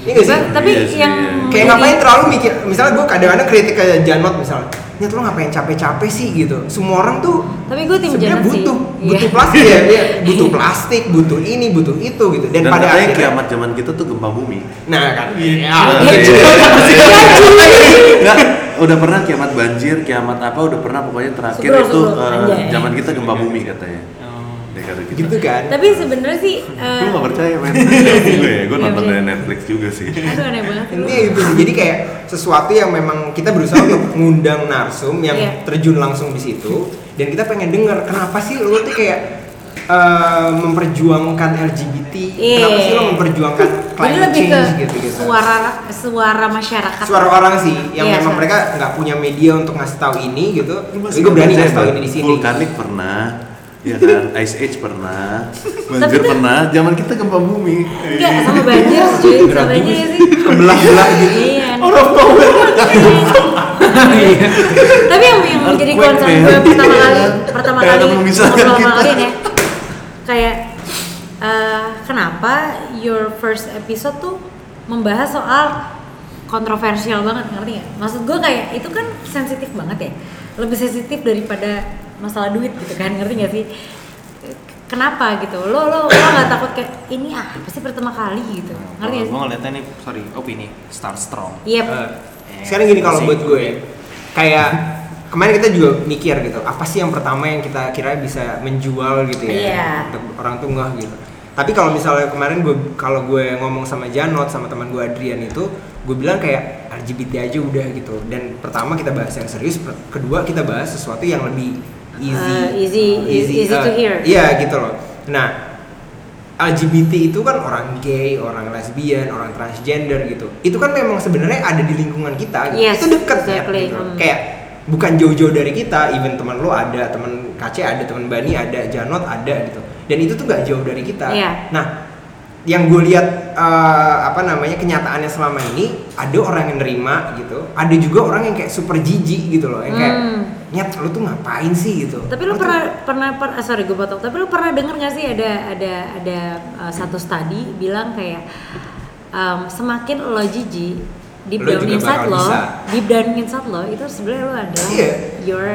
Iya nggak sih? Ba- tapi Iya sih, yang iya. kayak ngapain terlalu mikir misalnya gue kadang-kadang kritik ke Janot misalnya nyet lo ngapain capek-capek sih gitu semua orang tuh Tapi gue tim Janot sih. butuh Iya. butuh plastik ya iya. butuh plastik butuh ini butuh itu gitu dan, Dan, pada akhirnya kiamat zaman kita tuh gempa bumi. nah kan Iya, Enggak, udah pernah kiamat banjir, kiamat apa udah pernah pokoknya terakhir Sebelum- itu sebelum, anjay. zaman kita gempa bumi katanya. Kata gitu. kan Tapi sebenarnya sih eh, Lu gak percaya men? gue ya, gue Iya, nonton dari Netflix juga sih. aduh aneh banget gitu sih. jadi kayak sesuatu yang memang kita berusaha untuk ngundang narsum yang Iya. terjun langsung di situ dan kita pengen denger kenapa sih lo tuh kayak eh, memperjuangkan LGBT Iya. kenapa sih lo memperjuangkan climate lebih ke change gitu gitu suara suara masyarakat. suara orang sih yang Iya, memang suara. mereka nggak punya media untuk ngasih tahu ini gitu gue berani ngasih tahu ini di sini Vulkanik pernah, ya kan? Ice Age pernah, banjir tuh- pernah. Zaman kita gempa bumi. Enggak sama banjir cuy, sama banjir sih. kebelah-belah gitu Iya. Orang power. Tapi yang yang menjadi concern gue pertama kali pertama kali sama kita. kalian ya. Kayak eh, kenapa your first episode tuh membahas soal kontroversial banget ngerti nggak? Maksud gue kayak itu kan sensitif banget ya, lebih sensitif daripada masalah duit gitu kan ngerti nggak sih? Kenapa gitu? Lo lo lo nggak takut kayak ini ah apa sih pertama kali gitu? Ngerti nggak Gue sih? ngeliatnya nih, sorry, opini Star Strong. Iya. Eh, sekarang gini kalau buat gue ya, kayak kemarin kita juga mikir gitu apa sih yang pertama yang kita kira bisa menjual gitu ya Iya. untuk orang tuh ngeh gitu tapi kalau misalnya kemarin gue kalau gue ngomong sama Janot sama teman gue Adrian itu gue bilang kayak LGBT aja udah gitu dan pertama kita bahas yang serius kedua kita bahas sesuatu yang lebih easy Uh, easy- easy to uh, hear. iya gitu loh nah LGBT itu kan orang gay, orang lesbian, orang transgender gitu. Itu kan memang sebenarnya ada di lingkungan kita. Gitu. Yes, itu deket ya. exactly. Gitu. Hmm. Kayak bukan jauh-jauh dari kita. Even teman lo ada, teman KC ada, teman Bani ada, Janot ada gitu. Dan itu tuh nggak jauh dari kita. Iya. Nah, yang gue lihat eh, apa namanya kenyataannya selama ini ada orang yang nerima gitu. Ada juga orang yang kayak super jijik gitu loh. Yang kayak Hmm. nyet lu tuh ngapain sih gitu. Tapi lu tuh- pernah pernah per, ah, sorry gue potong. Tapi lu pernah denger gak sih ada ada ada uh, satu studi bilang kayak um, semakin lo jijik deep Lo down inside lo, deep down inside lo itu sebenarnya lo adalah Iya. your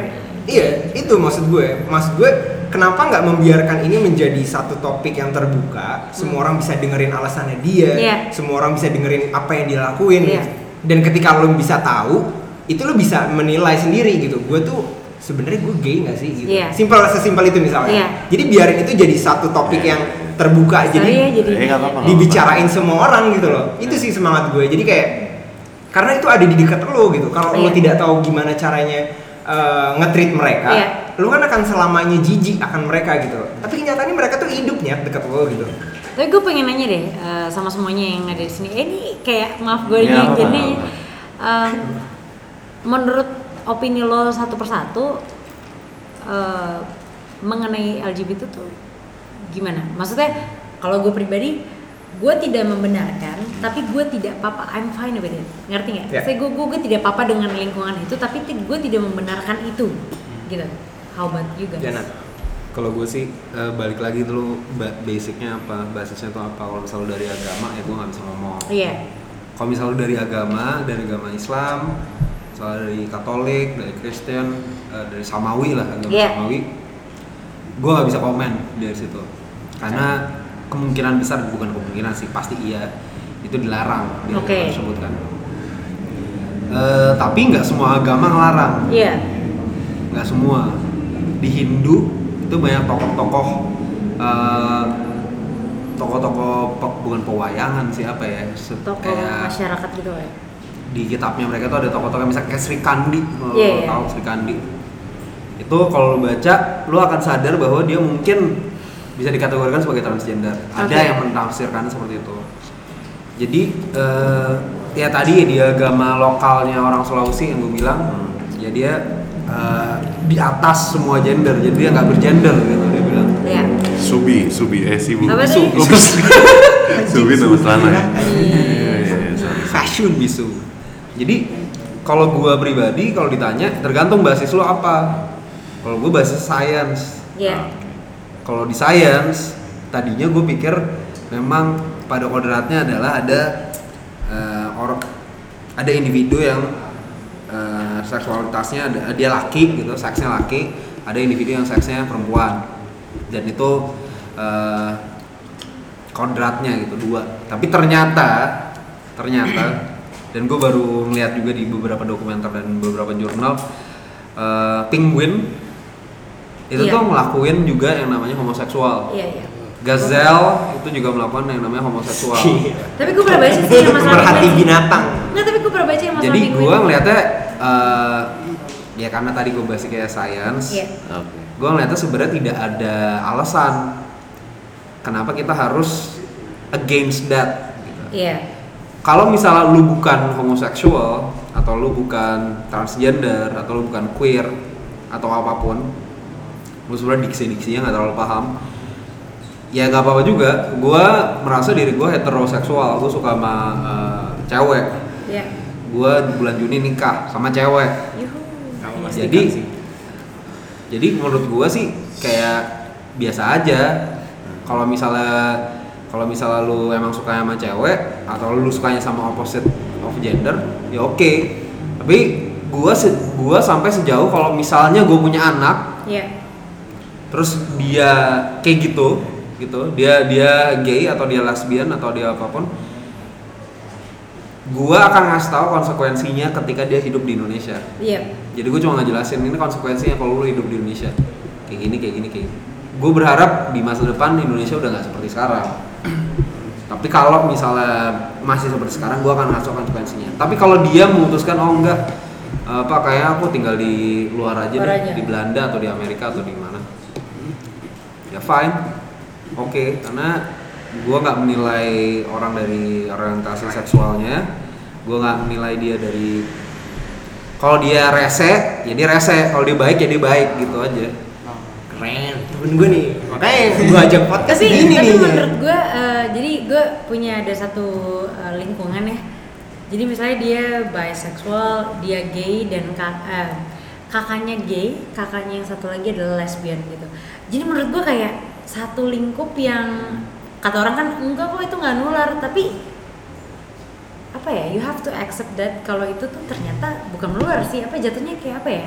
Iya, itu maksud gue. Maksud gue, kenapa nggak membiarkan ini menjadi satu topik yang terbuka? Semua orang bisa dengerin alasannya dia, Iya. semua orang bisa dengerin apa yang dia lakuin. Iya. Dan ketika lo bisa tahu, itu lo bisa menilai sendiri gitu. Gue tuh sebenarnya gue gay nggak sih? Gitu. Iya. Simpel sesimpel itu misalnya. Iya. Jadi biarin itu jadi satu topik yang terbuka. Sorry ya jadi jadi Eh, nggak apa-apa. dibicarain semua orang gitu loh. Itu sih semangat gue. Jadi kayak karena itu ada di dekat lo gitu. Kalau lo Iya. tidak tahu gimana caranya eh, nge-treat mereka, Iya. lo kan akan selamanya jijik akan mereka gitu. Tapi kenyataannya mereka tuh hidupnya dekat lo gitu. Tapi gue pengen nanya deh uh, sama semuanya yang ada di sini. Eh, ini kayak maaf gue gini. apa-apa. Um, menurut opini lo satu persatu uh, mengenai LGBT tuh gimana? Maksudnya kalau gue pribadi gue tidak membenarkan, tapi gue tidak apa-apa. I'm fine with it. Ngerti nggak? Ya. Saya gue gue tidak apa-apa dengan lingkungan itu, tapi gue tidak membenarkan itu. Gitu. How about you guys? Janat. Kalau gue sih eh, balik lagi dulu ba- basicnya apa, basisnya itu apa. Kalau misalnya dari agama ya gue nggak bisa ngomong. Iya. Kalau misalnya dari agama, dari agama Islam, misalnya dari Katolik, dari Kristen, eh, dari Samawi lah agama Iya. Samawi, gue nggak bisa komen dari situ. Karena kemungkinan besar bukan kemungkinan sih pasti iya itu dilarang di Oke. tersebut kan. Eh, tapi nggak semua agama ngelarang Iya. nggak semua di Hindu itu banyak tokoh-tokoh eh, tokoh-tokoh pe- bukan pewayangan sih apa ya se- Tokoh kayak masyarakat gitu ya. di kitabnya mereka tuh ada tokoh-tokoh misalnya kayak Sri Kandi kalau lo iya. tahu Sri Kandi itu kalau lo baca lo akan sadar bahwa dia mungkin bisa dikategorikan sebagai transgender ada Oke. yang menafsirkan seperti itu jadi eh, ya tadi di agama lokalnya orang Sulawesi yang gue bilang ya dia eh, di atas semua gender jadi dia nggak bergender gitu dia bilang Iya. Subi, Subi, eh Sibu. Apa Su- nih? Subi nama celana ya. Iya. Iya, iya, fashion bisu. Jadi kalau gua pribadi kalau ditanya tergantung basis lo apa. Kalau gua basis science. Iya. Kalau di science tadinya gue pikir memang pada kodratnya adalah ada eh, orang ada individu yang eh, seksualitasnya ada dia laki gitu, seksnya laki, ada individu yang seksnya perempuan. Dan itu eh, kodratnya gitu dua. Tapi ternyata ternyata dan gue baru ngeliat juga di beberapa dokumenter dan beberapa jurnal eh, penguin itu Iya. tuh ngelakuin juga yang namanya homoseksual. Iya, iya. Gazelle itu juga melakukan yang namanya homoseksual. Tapi gue pernah baca sih yang masalah penguin. binatang. Nggak, tapi gue pernah baca yang masalah Jadi gue ngeliatnya eh, ya karena tadi gue bahas kayak science, Iya. Oke. gue ngeliatnya sebenarnya tidak ada alasan kenapa kita harus against that. gitu. Iya. Kalau misalnya lu bukan homoseksual atau lu bukan transgender atau lu bukan queer atau apa pun, lu sebenarnya diksi-diksinya nggak terlalu paham. Ya nggak apa-apa juga. Gua merasa diri gua heteroseksual. Gue suka sama eh, cewek. Iya. Gua di bulan Juni nikah sama cewek. Yuhu. Jadi jadi menurut gua sih kayak biasa aja. Kalau misalnya kalau misalnya lu emang suka sama cewek atau lu sukanya sama opposite of gender, ya oke. Tapi gua se- gua sampai sejauh kalau misalnya gue punya anak, Iya. terus dia kayak gitu, gitu, dia dia gay atau dia lesbian atau dia apa pun, gua akan ngasih tahu konsekuensinya ketika dia hidup di Indonesia. Iya. jadi gue cuma ngejelasin ini konsekuensinya kalau lu hidup di Indonesia. Kayak gini kayak gini kayak gini. Gue berharap di masa depan Indonesia udah nggak seperti sekarang. Tapi kalau misalnya masih seperti sekarang, gue akan ngaco konsekuensinya. Tapi kalau dia memutuskan oh enggak, apa kayak aku tinggal di luar aja Luar deh, aja. di Belanda atau di Amerika atau di mana, ya fine, oke. Karena gue nggak menilai orang dari orientasi seksualnya, gue nggak menilai dia dari kalau dia rese, ya dia rese. Kalau dia baik, ya dia baik gitu aja. keren temen gue nih makanya gue ajak podcast tapi ini tapi nih menurut gue eh, jadi gue punya ada satu eh, lingkungan ya jadi misalnya dia bisexual dia gay dan kak- eh, kakaknya gay kakaknya yang satu lagi adalah lesbian gitu jadi menurut gue kayak satu lingkup yang kata orang kan enggak kok itu nggak nular. Tapi apa ya you have to accept that kalau itu tuh ternyata bukan menular sih apa jatuhnya kayak apa ya?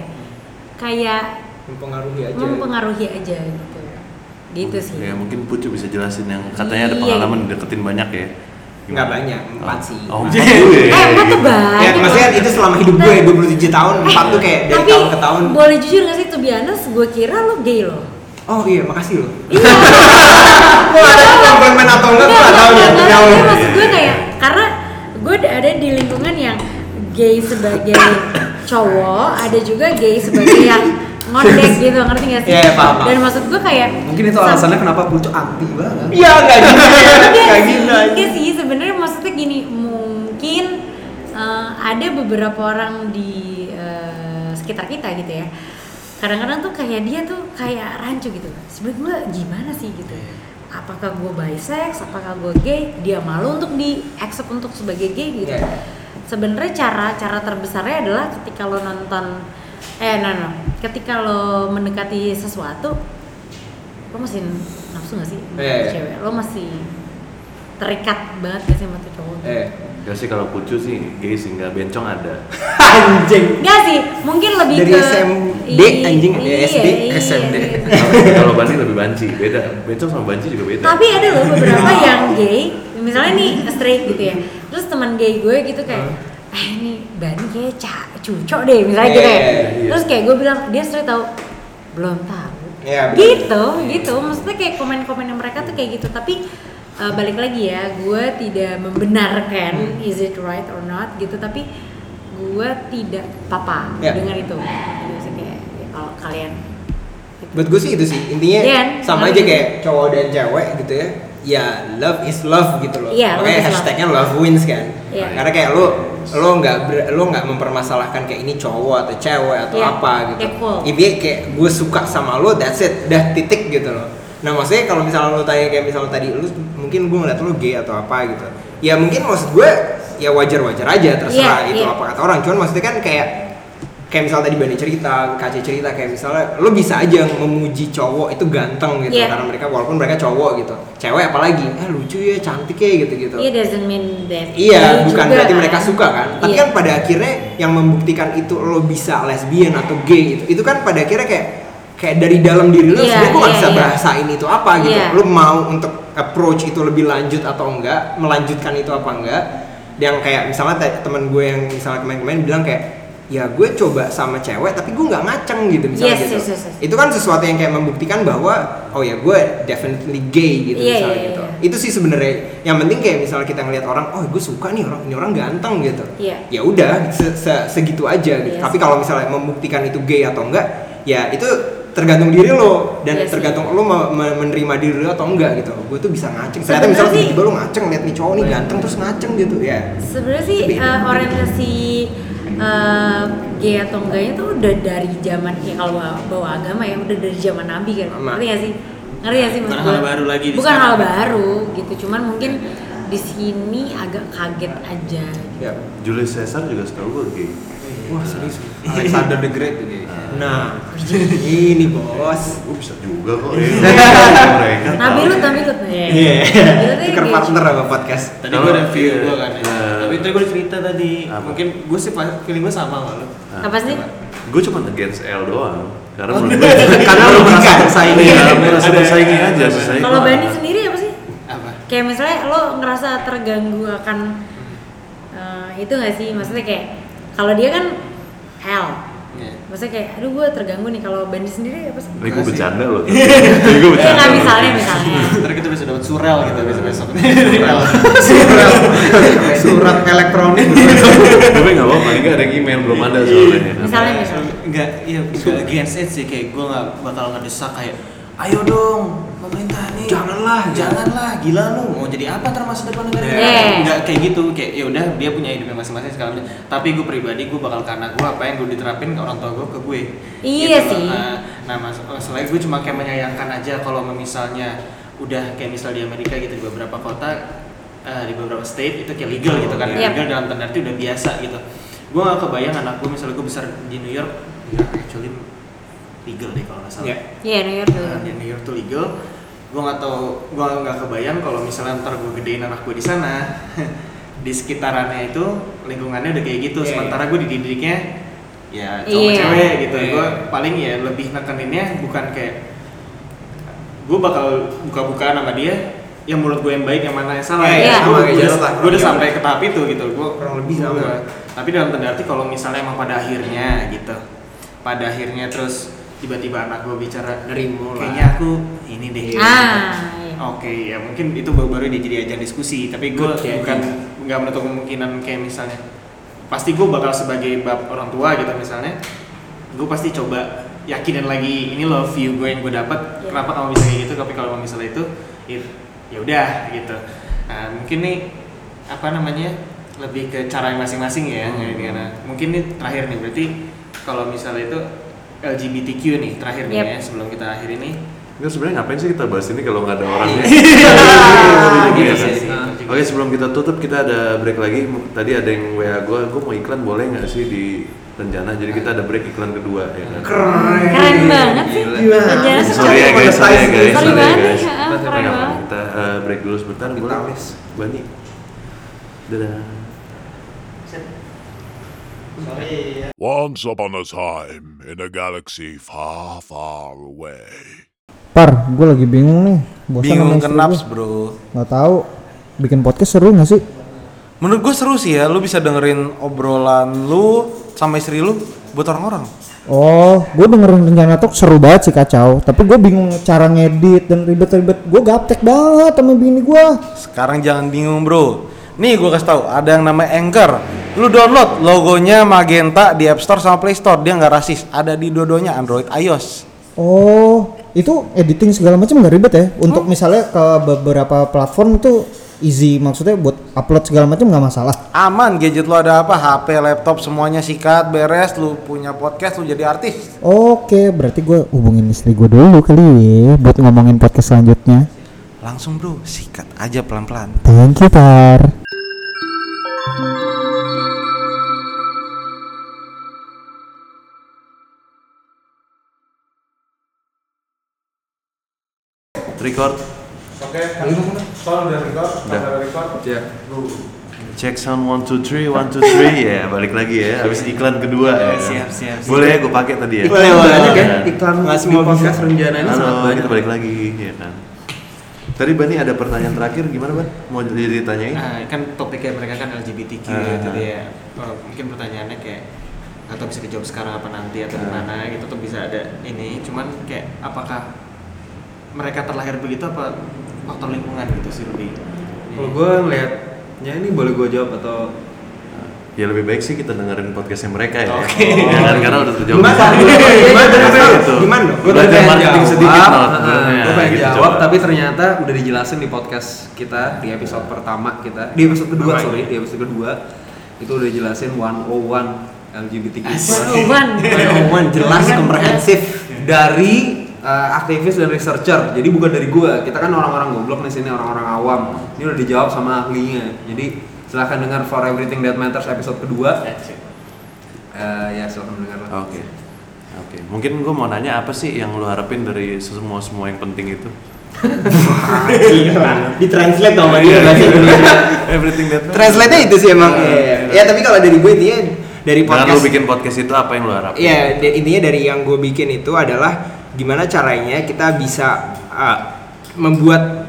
Kayak mempengaruhi aja. mempengaruhi aja gitu. Gitu sih. Ya mungkin Pucu bisa jelasin yang katanya ada Iya. pengalaman deketin banyak ya. nggak banyak empat sih. Oh, empat gue. eh emang tuh banyak. Ya maksudnya itu selama hidup gue 27 tahun empat tuh kayak dari tapi tahun ke tahun. boleh jujur gak sih be honest gue kira lo gay loh oh iya makasih loh. Iya. Gue ada komplement atau enggak? Gue nggak tahu ya Enggak, enggak, enggak, maksud gue kayak karena gue ada di lingkungan yang gay sebagai cowok ada juga gay sebagai yang ngondek gitu ngerti gak sih? Iya, iya, paham, dan maksud gue kayak Mungkin itu alasannya kenapa Pucuk anti banget. iya nggak gitu Enggak gitu enggak sih. Sebenarnya maksudnya gini mungkin eh, ada beberapa orang di eh, sekitar kita gitu ya kadang-kadang tuh kayak dia tuh kayak rancu gitu. Sebenarnya gue gimana sih gitu? Apakah gue bisex? Apakah gue gay? Dia malu untuk di accept untuk sebagai gay gitu. Iya. sebenarnya cara cara terbesarnya adalah ketika lo nonton eh no no ketika lo mendekati sesuatu lo masih nafsu gak sih? Sama Iya. cewek lo masih terikat banget gak sih sama tuh cowok eh Gak sih kalau Pucu sih gay sih nggak bencong ada. anjing Enggak sih, mungkin lebih Dari ke SMD, anjing, ya, iya, SD, iya. SMD. kalau Bani lebih banci, beda. Bencong sama banci juga beda. Tapi ada loh beberapa yang gay, misalnya nih straight gitu ya. Terus teman gay gue gitu kayak, eh ini Bani kayak ca cucok deh misalnya gitu ya. Iya, iya. Terus kayak gue bilang dia straight tahu belum tahu. Iya, bener. gitu, gitu. Maksudnya kayak komen-komen mereka tuh kayak gitu. Tapi eh, balik lagi ya, gue tidak membenarkan is it right or not gitu. Tapi gue tidak apa-apa Iya. dengan itu. Maksudnya kayak ya, kalau kalian buat gue sih itu sih intinya Iya, sama love aja is- kayak cowok dan cewek gitu ya ya love is love gitu loh Iya, love makanya love. hashtagnya love wins kan Iya. karena kayak lo lo nggak lo nggak mempermasalahkan kayak ini cowok atau cewek atau Iya, apa gitu equal. intinya kayak gue suka sama lo that's it udah titik gitu loh nah maksudnya kalau misalnya lo tanya kayak misalnya tadi lo mungkin gue ngeliat lo gay atau apa gitu ya mungkin maksud gue ya wajar wajar aja terserah Iya, itu iya. apa kata orang cuman maksudnya kan kayak kayak misalnya tadi Bani cerita, Kace cerita kayak misalnya lo bisa aja memuji cowok itu ganteng gitu Iya. karena mereka walaupun mereka cowok gitu. Cewek apalagi, eh lucu ya, cantik ya gitu-gitu. Iya doesn't mean that. Iya, bukan juga, berarti kan. mereka suka kan. Tapi Iya. kan pada akhirnya yang membuktikan itu lo bisa lesbian atau gay gitu. Itu kan pada akhirnya kayak kayak dari dalam diri lo Iya, sebenarnya gue gak iya, bisa iya. bahasain itu apa gitu. Iya. Lo mau untuk approach itu lebih lanjut atau enggak, melanjutkan itu apa enggak. Yang kayak misalnya te- temen gue yang misalnya kemarin-kemarin bilang kayak ya gue coba sama cewek tapi gue nggak ngaceng gitu misalnya Yes, gitu yes, yes, yes. itu kan sesuatu yang kayak membuktikan bahwa oh ya gue definitely gay gitu Iya, misalnya iya, gitu iya. itu sih sebenarnya yang penting kayak misalnya kita ngelihat orang oh gue suka nih orang ini orang ganteng gitu Iya. ya udah se- se- segitu aja gitu Iya tapi kalau misalnya membuktikan itu gay atau enggak ya itu tergantung diri lo dan Iya sih. tergantung lo me- me- menerima diri lo atau enggak gitu gue tuh bisa ngaceng ternyata misalnya sih- tiba-tiba lo ngaceng lihat nih cowok nih ganteng terus ngaceng gitu ya Sebenarnya sih Tapi- eh, orientasi eh, gay atau enggaknya tuh udah dari zaman ya kalau bawa, bawa agama ya udah dari zaman Nabi kan. Ngerti gak sih? Ngerti gak sih Bukan hal baru lagi Bukan hal baru gitu. Cuman mungkin di sini agak kaget aja. ya Julius Caesar juga setahu gue gay. Wah serius Alexander the Great dia. nah ini bos Gue bisa juga kok. ya. Mereka Nabi tahu. Lut, Nabi Lut. Iya, Nabi Lut tuh tukar gay. partner sama podcast. Tadi gue ada view Iya, gue kan ya. iya. Tapi tadi gue cerita tadi. Mungkin gue sih feeling gue sama sama lu. Apa sih? Gue cuma against L doang. Karena Oh, menurut gue karena lo merasa tersaingi. Iya, merasa tersaingi aja selesai. Kalau Bani sendiri apa sih? Apa? Kayak misalnya lo ngerasa terganggu akan eh, itu gak sih? Maksudnya kayak kalau dia kan L, Iya. Maksudnya kayak, aduh gue terganggu nih kalau Bandi sendiri apa sih? Ini gue bercanda loh. Ini gue Iya bercanda. nggak loh. misalnya misalnya. Ntar kita bisa dapat surel gitu besok besok. Surat elektronik. Tapi nggak apa-apa, nggak ada yang email belum ada soalnya. Misalnya misalnya. Enggak, iya against it sih kayak gue nggak bakal ngedesak kayak ayo dong pemerintah nih. Janganlah, janganlah gila lu. Mau jadi apa ntar masa depan negara Yeah. enggak kayak gitu. Kayak ya udah dia punya hidupnya masing-masing segala macam. Tapi gue pribadi gue bakal karena gue apa yang gue diterapin ke orang tua gue ke gue. Iya Gitu. sih. nah, nah mas masalahnya gue cuma kayak menyayangkan aja kalau misalnya udah kayak misal di Amerika gitu di beberapa kota eh, di beberapa state itu kayak legal gitu kan. Yep. legal dalam tanda arti udah biasa gitu. Gue gak kebayang anak gue misalnya gue besar di New York ya actually legal deh kalau nggak salah. Iya. Iya New York dulu. Nah, di New York tuh legal gue nggak tahu gue nggak kebayang kalau misalnya ntar gue gedein anak gue di sana. Di sekitarannya itu lingkungannya udah kayak gitu. Iya, sementara gue dididiknya ya cowok Iya. cewek gitu. Iya. gue paling ya lebih nekeninnya bukan kayak gue bakal buka-bukaan sama dia yang menurut gue yang baik yang mana yang salah. Iya, iya, gue sama kayak udah, lah, gue udah sampai ke tahap itu gitu. Gue Kurang lebih sama. tapi dalam tanda arti kalau misalnya emang pada akhirnya gitu. Pada akhirnya terus tiba-tiba anak gue bicara Nerimo lah. kayaknya aku ini deh Ah, iya. Oke, ya mungkin itu baru baru dia jadi ajang diskusi. Tapi gue ya, bukan nggak menutup kemungkinan kayak misalnya, pasti gue bakal sebagai bab orang tua gitu misalnya, gue pasti coba yakinin lagi ini loh view gue yang gue dapat. Iya. Kenapa kamu bisa kayak gitu? Tapi kalau misalnya itu, it- ya udah gitu. Nah mungkin nih apa namanya lebih ke cara yang masing-masing ya. Hmm. gimana. Mungkin nih terakhir nih berarti kalau misalnya itu LGBTQ nih terakhir nih Yep. ya sebelum kita akhir ini. Enggak sebenarnya ngapain sih kita bahas ini kalau nggak ada orangnya? gitu Iya sih. kan? Oke sebelum kita tutup kita ada break lagi. Tadi ada yang WA gue, gue mau iklan boleh nggak sih di rencana? Jadi kita ada break iklan kedua ya kan? Keren banget sih. Gila. Rencana Sorry ya guys, sorry ya guys, Sorry ya guys. keren. Kita eh, break dulu sebentar, boleh? Bani. Dadah. Once upon a time in a galaxy far, far away. Par, gue lagi bingung nih. Bosan Bingung kenaps gua. bro Nggak tahu. Bikin podcast seru nggak sih? Menurut gue seru sih ya Lu bisa dengerin obrolan lu sama istri lu Buat orang-orang Oh, gue dengerin rencana talk seru banget sih kacau. Tapi gue bingung cara ngedit dan ribet-ribet. Gue gaptek banget sama bini gue. Sekarang jangan bingung bro Nih gue kasih tahu ada yang namanya Anchor Lu download logonya Magenta di App Store sama Play Store Dia nggak rasis Ada di dua-duanya Android, iOS Oh, itu editing segala macam nggak ribet ya? Untuk misalnya ke beberapa platform itu easy. Maksudnya buat upload segala macam nggak masalah. Aman gadget lu ada apa HP, laptop semuanya sikat beres Lu punya podcast lu jadi artis Oke, berarti gue hubungin istri gue dulu kali ya buat ngomongin podcast selanjutnya. Langsung bro sikat aja pelan-pelan Thank you, Par. Record. Oke, soal udah record, Udah. record. Iya. Check sound one two three one two three ya balik lagi ya habis iklan kedua ya. Siap, siap, siap. Boleh ya gue pakai tadi ya. Boleh, boleh. Banyak ya Iya. iklan Nggak di semua bisa. podcast rencana ini sangat Halo, banyak. kita balik lagi ya kan. Tadi Bani ada pertanyaan terakhir gimana Ban? Mau jadi ditanyain? Nah, kan topiknya mereka kan LGBTQ Ah. gitu dia. Oh, mungkin pertanyaannya kayak atau bisa dijawab sekarang apa nanti atau Ah. gimana gitu tuh bisa ada ini cuman kayak apakah mereka terlahir begitu apa faktor lingkungan gitu sih lebih Kalau gue ngeliat, ya ini boleh gue jawab atau Ya lebih baik sih kita dengerin podcastnya mereka ya. Oke. Ya kan karena udah terjawab. Gimana? Gimana? Gimana? Itu. Gimana dong? gue Belajar pengen marketing jawab, sedikit no. heeh, sebenarnya. Gue pengen Gitu, jawab, coba. tapi ternyata udah dijelasin di podcast kita di episode pertama kita, di episode kedua sorry, di episode kedua itu udah dijelasin 101 LGBTQ Uban. Omongan jelas komprehensif. dari uh, aktivis dan researcher. Jadi bukan dari gua. Kita kan orang-orang goblok nih sini orang-orang awam. Ini udah dijawab sama ahlinya. Jadi silahkan dengar For Everything That Matters episode kedua. Eh, ya silahkan dengar lah. Oke. Oke. Mungkin gue mau nanya apa sih yang lu harapin dari semua semua yang penting itu? Gila. Ditranslate sama dia bahasa Indonesia. Everything that Translate-nya itu sih emang. Ya, ya tapi kalau dari gue intinya dari Dengan lu podcast bikin podcast itu apa yang lu harapin? Iya, intinya dari yang gue bikin itu adalah gimana caranya kita bisa uh, membuat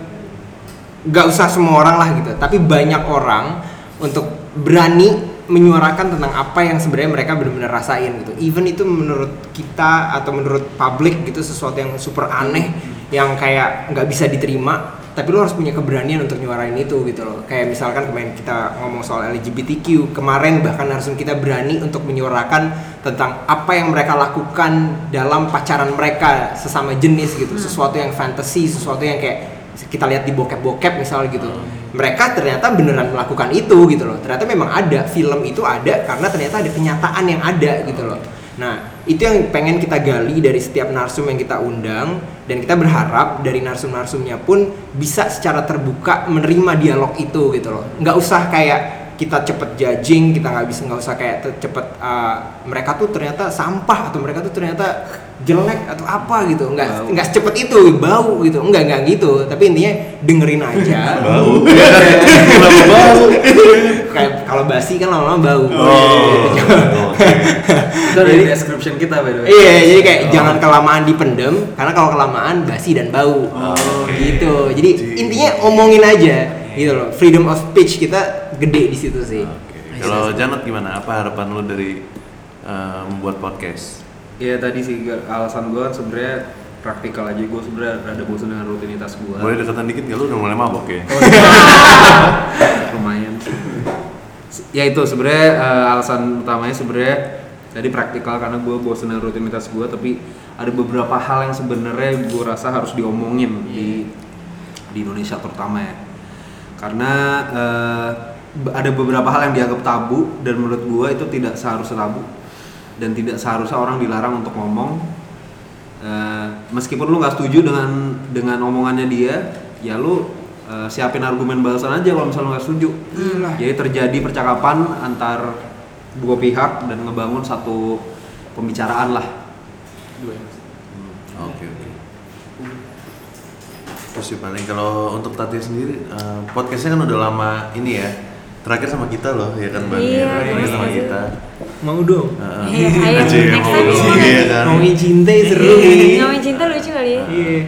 gak usah semua orang lah gitu, tapi banyak orang untuk berani menyuarakan tentang apa yang sebenarnya mereka benar-benar rasain gitu. Even itu menurut kita atau menurut publik gitu sesuatu yang super aneh yang kayak nggak bisa diterima, tapi lo harus punya keberanian untuk nyuarain itu gitu loh. Kayak misalkan kemarin kita ngomong soal LGBTQ, kemarin bahkan harus kita berani untuk menyuarakan tentang apa yang mereka lakukan dalam pacaran mereka sesama jenis gitu, sesuatu yang fantasi, sesuatu yang kayak kita lihat di bokep-bokep misalnya gitu. Mereka ternyata beneran melakukan itu gitu loh. Ternyata memang ada film itu ada karena ternyata ada kenyataan yang ada gitu loh. Nah itu yang pengen kita gali dari setiap narsum yang kita undang dan kita berharap dari narsum-narsumnya pun bisa secara terbuka menerima dialog itu gitu loh. Nggak usah kayak kita cepet judging kita nggak bisa nggak usah kayak cepet uh, mereka tuh ternyata sampah atau mereka tuh ternyata jelek atau apa gitu nggak nggak secepat itu bau gitu nggak nggak gitu tapi intinya dengerin aja Bau. Kenapa bau kayak kalau basi kan lama-lama bau Oh. Itu ada di description kita by the way. Iya, jadi kayak jangan kelamaan dipendem karena kalau kelamaan basi dan bau. Gitu. Jadi intinya omongin aja gitu loh. Freedom of speech kita gede di situ sih. Oke. Kalau Janet gimana? Apa harapan lu dari eh, membuat podcast? Iya tadi sih alasan gue sebenarnya praktikal aja. Gue sebenarnya rada bosan dengan rutinitas gue. Boleh deketan dikit nggak? Lu udah mulai mabok ya? lumayan. Sih. ya itu sebenarnya eh, alasan utamanya sebenarnya tadi praktikal karena gue bosan dengan rutinitas gue tapi ada beberapa hal yang sebenarnya gue rasa harus diomongin di di Indonesia terutama ya. Karena be- ada beberapa hal yang dianggap tabu dan menurut gue itu tidak seharusnya tabu dan tidak seharusnya orang dilarang untuk ngomong Eh, meskipun lu nggak setuju dengan dengan omongannya dia ya lu eh, siapin argumen balasan aja kalau misalnya lu nggak setuju jadi terjadi percakapan antar dua pihak dan ngebangun satu pembicaraan lah Oke oke. Terus sih paling kalau untuk Tati sendiri eh, podcastnya kan udah lama ini ya. Terakhir sama kita loh ya kan Bang. Iya, Terakhir terus sama. Mau dong. Heeh. Iya, ayo, ya, next time kita Iya kan. Ngomongin cinta seru nih. ngomongin cinta lucu kali ya Iya.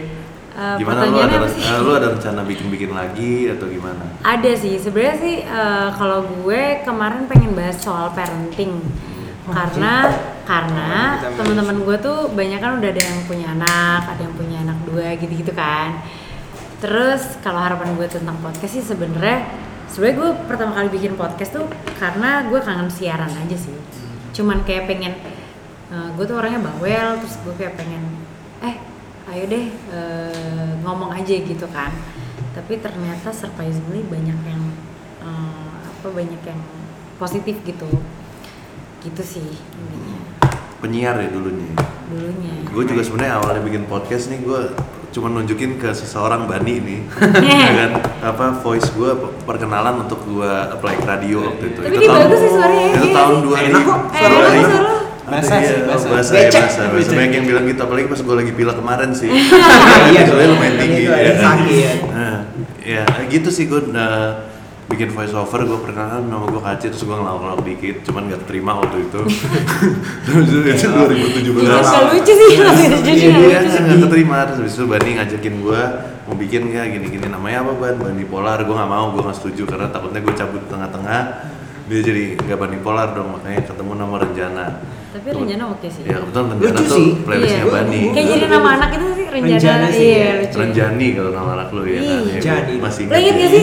Eh, Gimana lu pertanyaannya ada apa sih? eh, lu ada rencana bikin-bikin lagi atau gimana? Ada sih, sebenarnya sih eh, kalau gue kemarin pengen bahas soal parenting karena karena teman-teman gue tuh banyak kan udah ada yang punya anak, ada yang punya anak dua gitu-gitu kan. Terus kalau harapan gue tentang podcast sih sebenarnya sebenarnya gue pertama kali bikin podcast tuh karena gue kangen siaran aja sih. Cuman kayak pengen eh, gue tuh orangnya bawel terus gue kayak pengen eh ayo deh eh, ngomong aja gitu kan. Tapi ternyata surprisingly banyak yang eh, apa banyak yang positif gitu. Gitu sih intinya Penyiar ya dulunya. dulunya Gue juga sebenarnya awalnya bikin podcast nih gue cuma nunjukin ke seseorang Bani nih ya kan apa voice gue perkenalan untuk gue apply ke radio waktu itu Tapi itu tahun bagus sih suaranya, itu iya tahun sih. 2000 Enak kok, Eh, suara lo. Basah Iya, sih, oh, basah. basah ya Becek. basah basah banyak yang bilang gitu apalagi pas gue lagi pilek kemarin sih Iya, soalnya lumayan tinggi Itu ada ya sakit ya. Nah, ya gitu sih gue uh, bikin voice over gue perkenalan nama gue Kaci terus gue ngelawak-ngelawak dikit cuman gak terima waktu itu. Terus itu 2017 Gak lucu sih Iya, nggak iya, nggak keterima. Terus habis itu Bani ngajakin gue mau bikin nggak gini-gini. Namanya apa Ban? Bani Polar. Gue nggak mau gue nggak setuju karena takutnya gue cabut tengah-tengah dia jadi nggak Bani Polar dong makanya ketemu nama Renjana tapi Renjana oke sih ya kebetulan Renjana Lucu tuh sih. playlistnya Iya. Bani kayak jadi nama anak itu sih Renjana, Renjana sih, iya ya. lucu Renjani kalau nama anak lu ya kan ya, Renjani. gua masih lo inget gak sih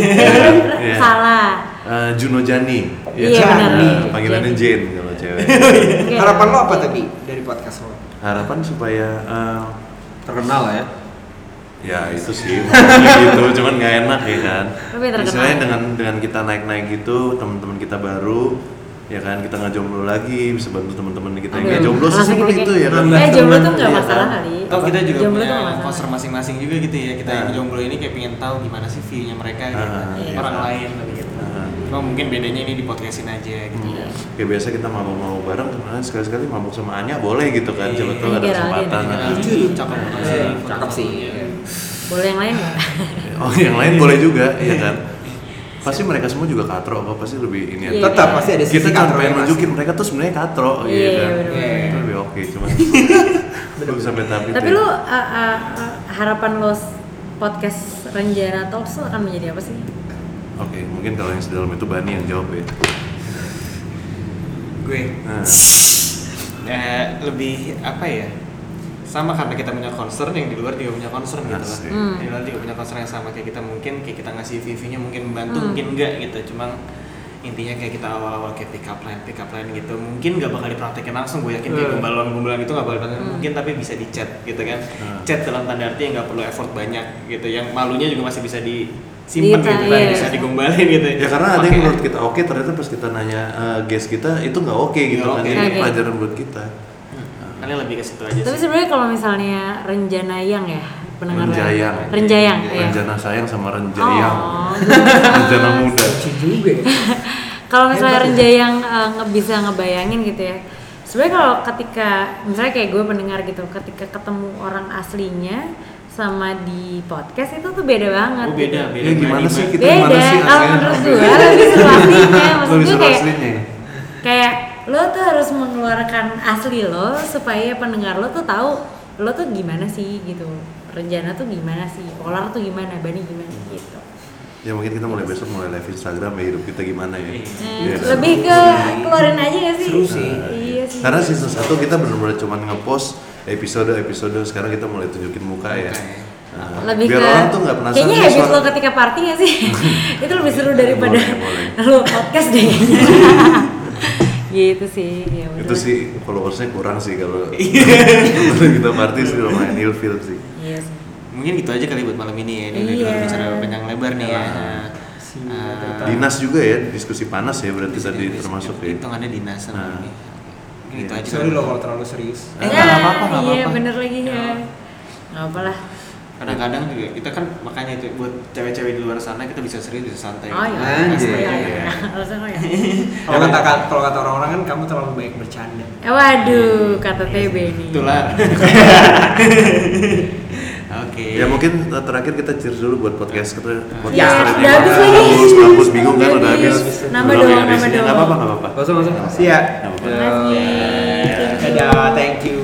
Iya. salah Eh, Juno Jani ya, Iya, benar. eh, panggilannya Jane kalau cewek. Harapan lo apa tadi dari podcast lo? harapan supaya eh, terkenal lah ya Ya itu sih gitu, cuman nggak enak ya kan. Misalnya dengan dengan kita naik-naik gitu, teman-teman kita baru, ya kan kita nggak jomblo lagi, bisa bantu teman-teman kita yang nggak jomblo sesimpel gitu itu ya kan. Eh jomblo tuh nggak Iya masalah kan? kali Atau kita juga Jomblo punya poster masing-masing juga gitu ya kita yang Nah. jomblo ini kayak pengen tahu gimana sih view-nya mereka gitu. Ah, iya. orang lain gitu. Ah. Cuma mungkin bedanya ini di podcastin aja gitu. Hmm. Kayak biasa kita mabuk-mabuk bareng, kemarin sekali-sekali mabuk sama Anya boleh gitu kan, coba tuh ada Iya, kesempatan. iya. Lucu, cakep banget sih. Cakep sih. Boleh yang lain nggak Oh yang lain boleh juga, ya kan. Pasti mereka semua juga katro kok, pasti lebih ini Iya, aja. Tetap pasti ada sisi kita katro pengen yang nunjukin mereka tuh sebenarnya katro Iya, gitu iya, kan. bener-bener. Itu lebih oke, cuman belum sampai tahap itu. tapi ya. lu uh, uh, uh, harapan lo podcast Renjana Talks akan menjadi apa sih Oke, mungkin kalau yang sedalam itu Bani yang jawab ya. gue Nah, eh, lebih apa ya sama karena kita punya concern yang di luar juga punya concern gitu lah Asik. Hmm. di luar juga punya concern yang sama kayak kita mungkin kayak kita ngasih VV-nya mungkin membantu Hmm. mungkin enggak gitu cuma intinya kayak kita awal-awal kayak pick up line pick up line gitu mungkin nggak bakal dipraktekin langsung gue yakin kayak Hmm. gombalan-gombalan itu nggak bakal dipraktekin Hmm. mungkin tapi bisa di chat gitu kan Hmm. chat dalam tanda arti yang nggak perlu effort banyak gitu yang malunya juga masih bisa disimpan Di- gitu kan iya. bisa digombalin gitu Ya karena ada yang menurut kita oke, ternyata pas kita nanya eh, guest kita itu nggak oke gitu Nggak kan. Oke. pelajaran buat kita. Lebih ke situ aja Tapi sebenarnya kalau misalnya Renjanayang ya pendengar ya? Renjayang. Renjayang, iya. Rencana sayang sama Renjayang. Oh, Rencana muda. Juga ya. kalau misalnya Renjayang eh, nge bisa ngebayangin gitu ya. Sebenarnya kalau ketika misalnya kayak gue pendengar gitu, ketika ketemu orang aslinya sama di podcast itu tuh beda banget. oh beda gitu. beda Ya gimana sih kita Beda. Kalau menurut gue lebih seru aslinya. Maksud gue kayak aslinya. kayak lo tuh harus mengeluarkan asli lo supaya pendengar lo tuh tahu lo tuh gimana sih gitu. Rencana tuh gimana sih, polar tuh gimana, bani gimana gitu. Ya mungkin kita mulai besok mulai live Instagram ya hidup kita gimana ya. Iya, dan- lebih ke keluarin aja gak sih? Seru sih. Iya sih. Karena season 1 kita benar-benar cuma nge-post episode-episode sekarang kita mulai tunjukin muka ya. Muka ya. Nah, lebih biar ke orang tuh nggak penasaran kayaknya suara- lo ketika party gak sih itu lebih seru daripada Boleh, boleh. lo podcast deh gitu sih ya bener. itu sih followersnya kurang sih kalau kita party sih lumayan ilfil sih. iya sih mungkin gitu aja kali buat malam ini ya ini Iya. udah bicara panjang lebar nih ya Ah, Dinas juga ya diskusi panas ya berarti tadi termasuk ya. hitungannya dinas sama Nah. ini gitu aja Sorry kali. lo kalau terlalu serius. Eh, nggak apa-apa, nggak iya apa-apa. bener lagi ya nggak apa lah kadang-kadang juga kita kan makanya itu buat cewek-cewek di luar sana kita bisa serius bisa santai oh iya Anjir. iya iya alasan lo ya Kalau kata kalau kata orang-orang kan kamu terlalu baik bercanda. Eh, waduh kata TB nih itulah oke Ya mungkin terakhir kita cheers dulu buat podcast kita. Podcast Ya, hari ini. udah habis lagi. Mampus bingung kan udah Habis. Nambah Belum dong, ya, nambah habisnya. dong. Nggak apa-apa, nggak apa-apa. Gak usah, gak usah. Siap. Nggak apa-apa. Makasih. Dadah, thank you.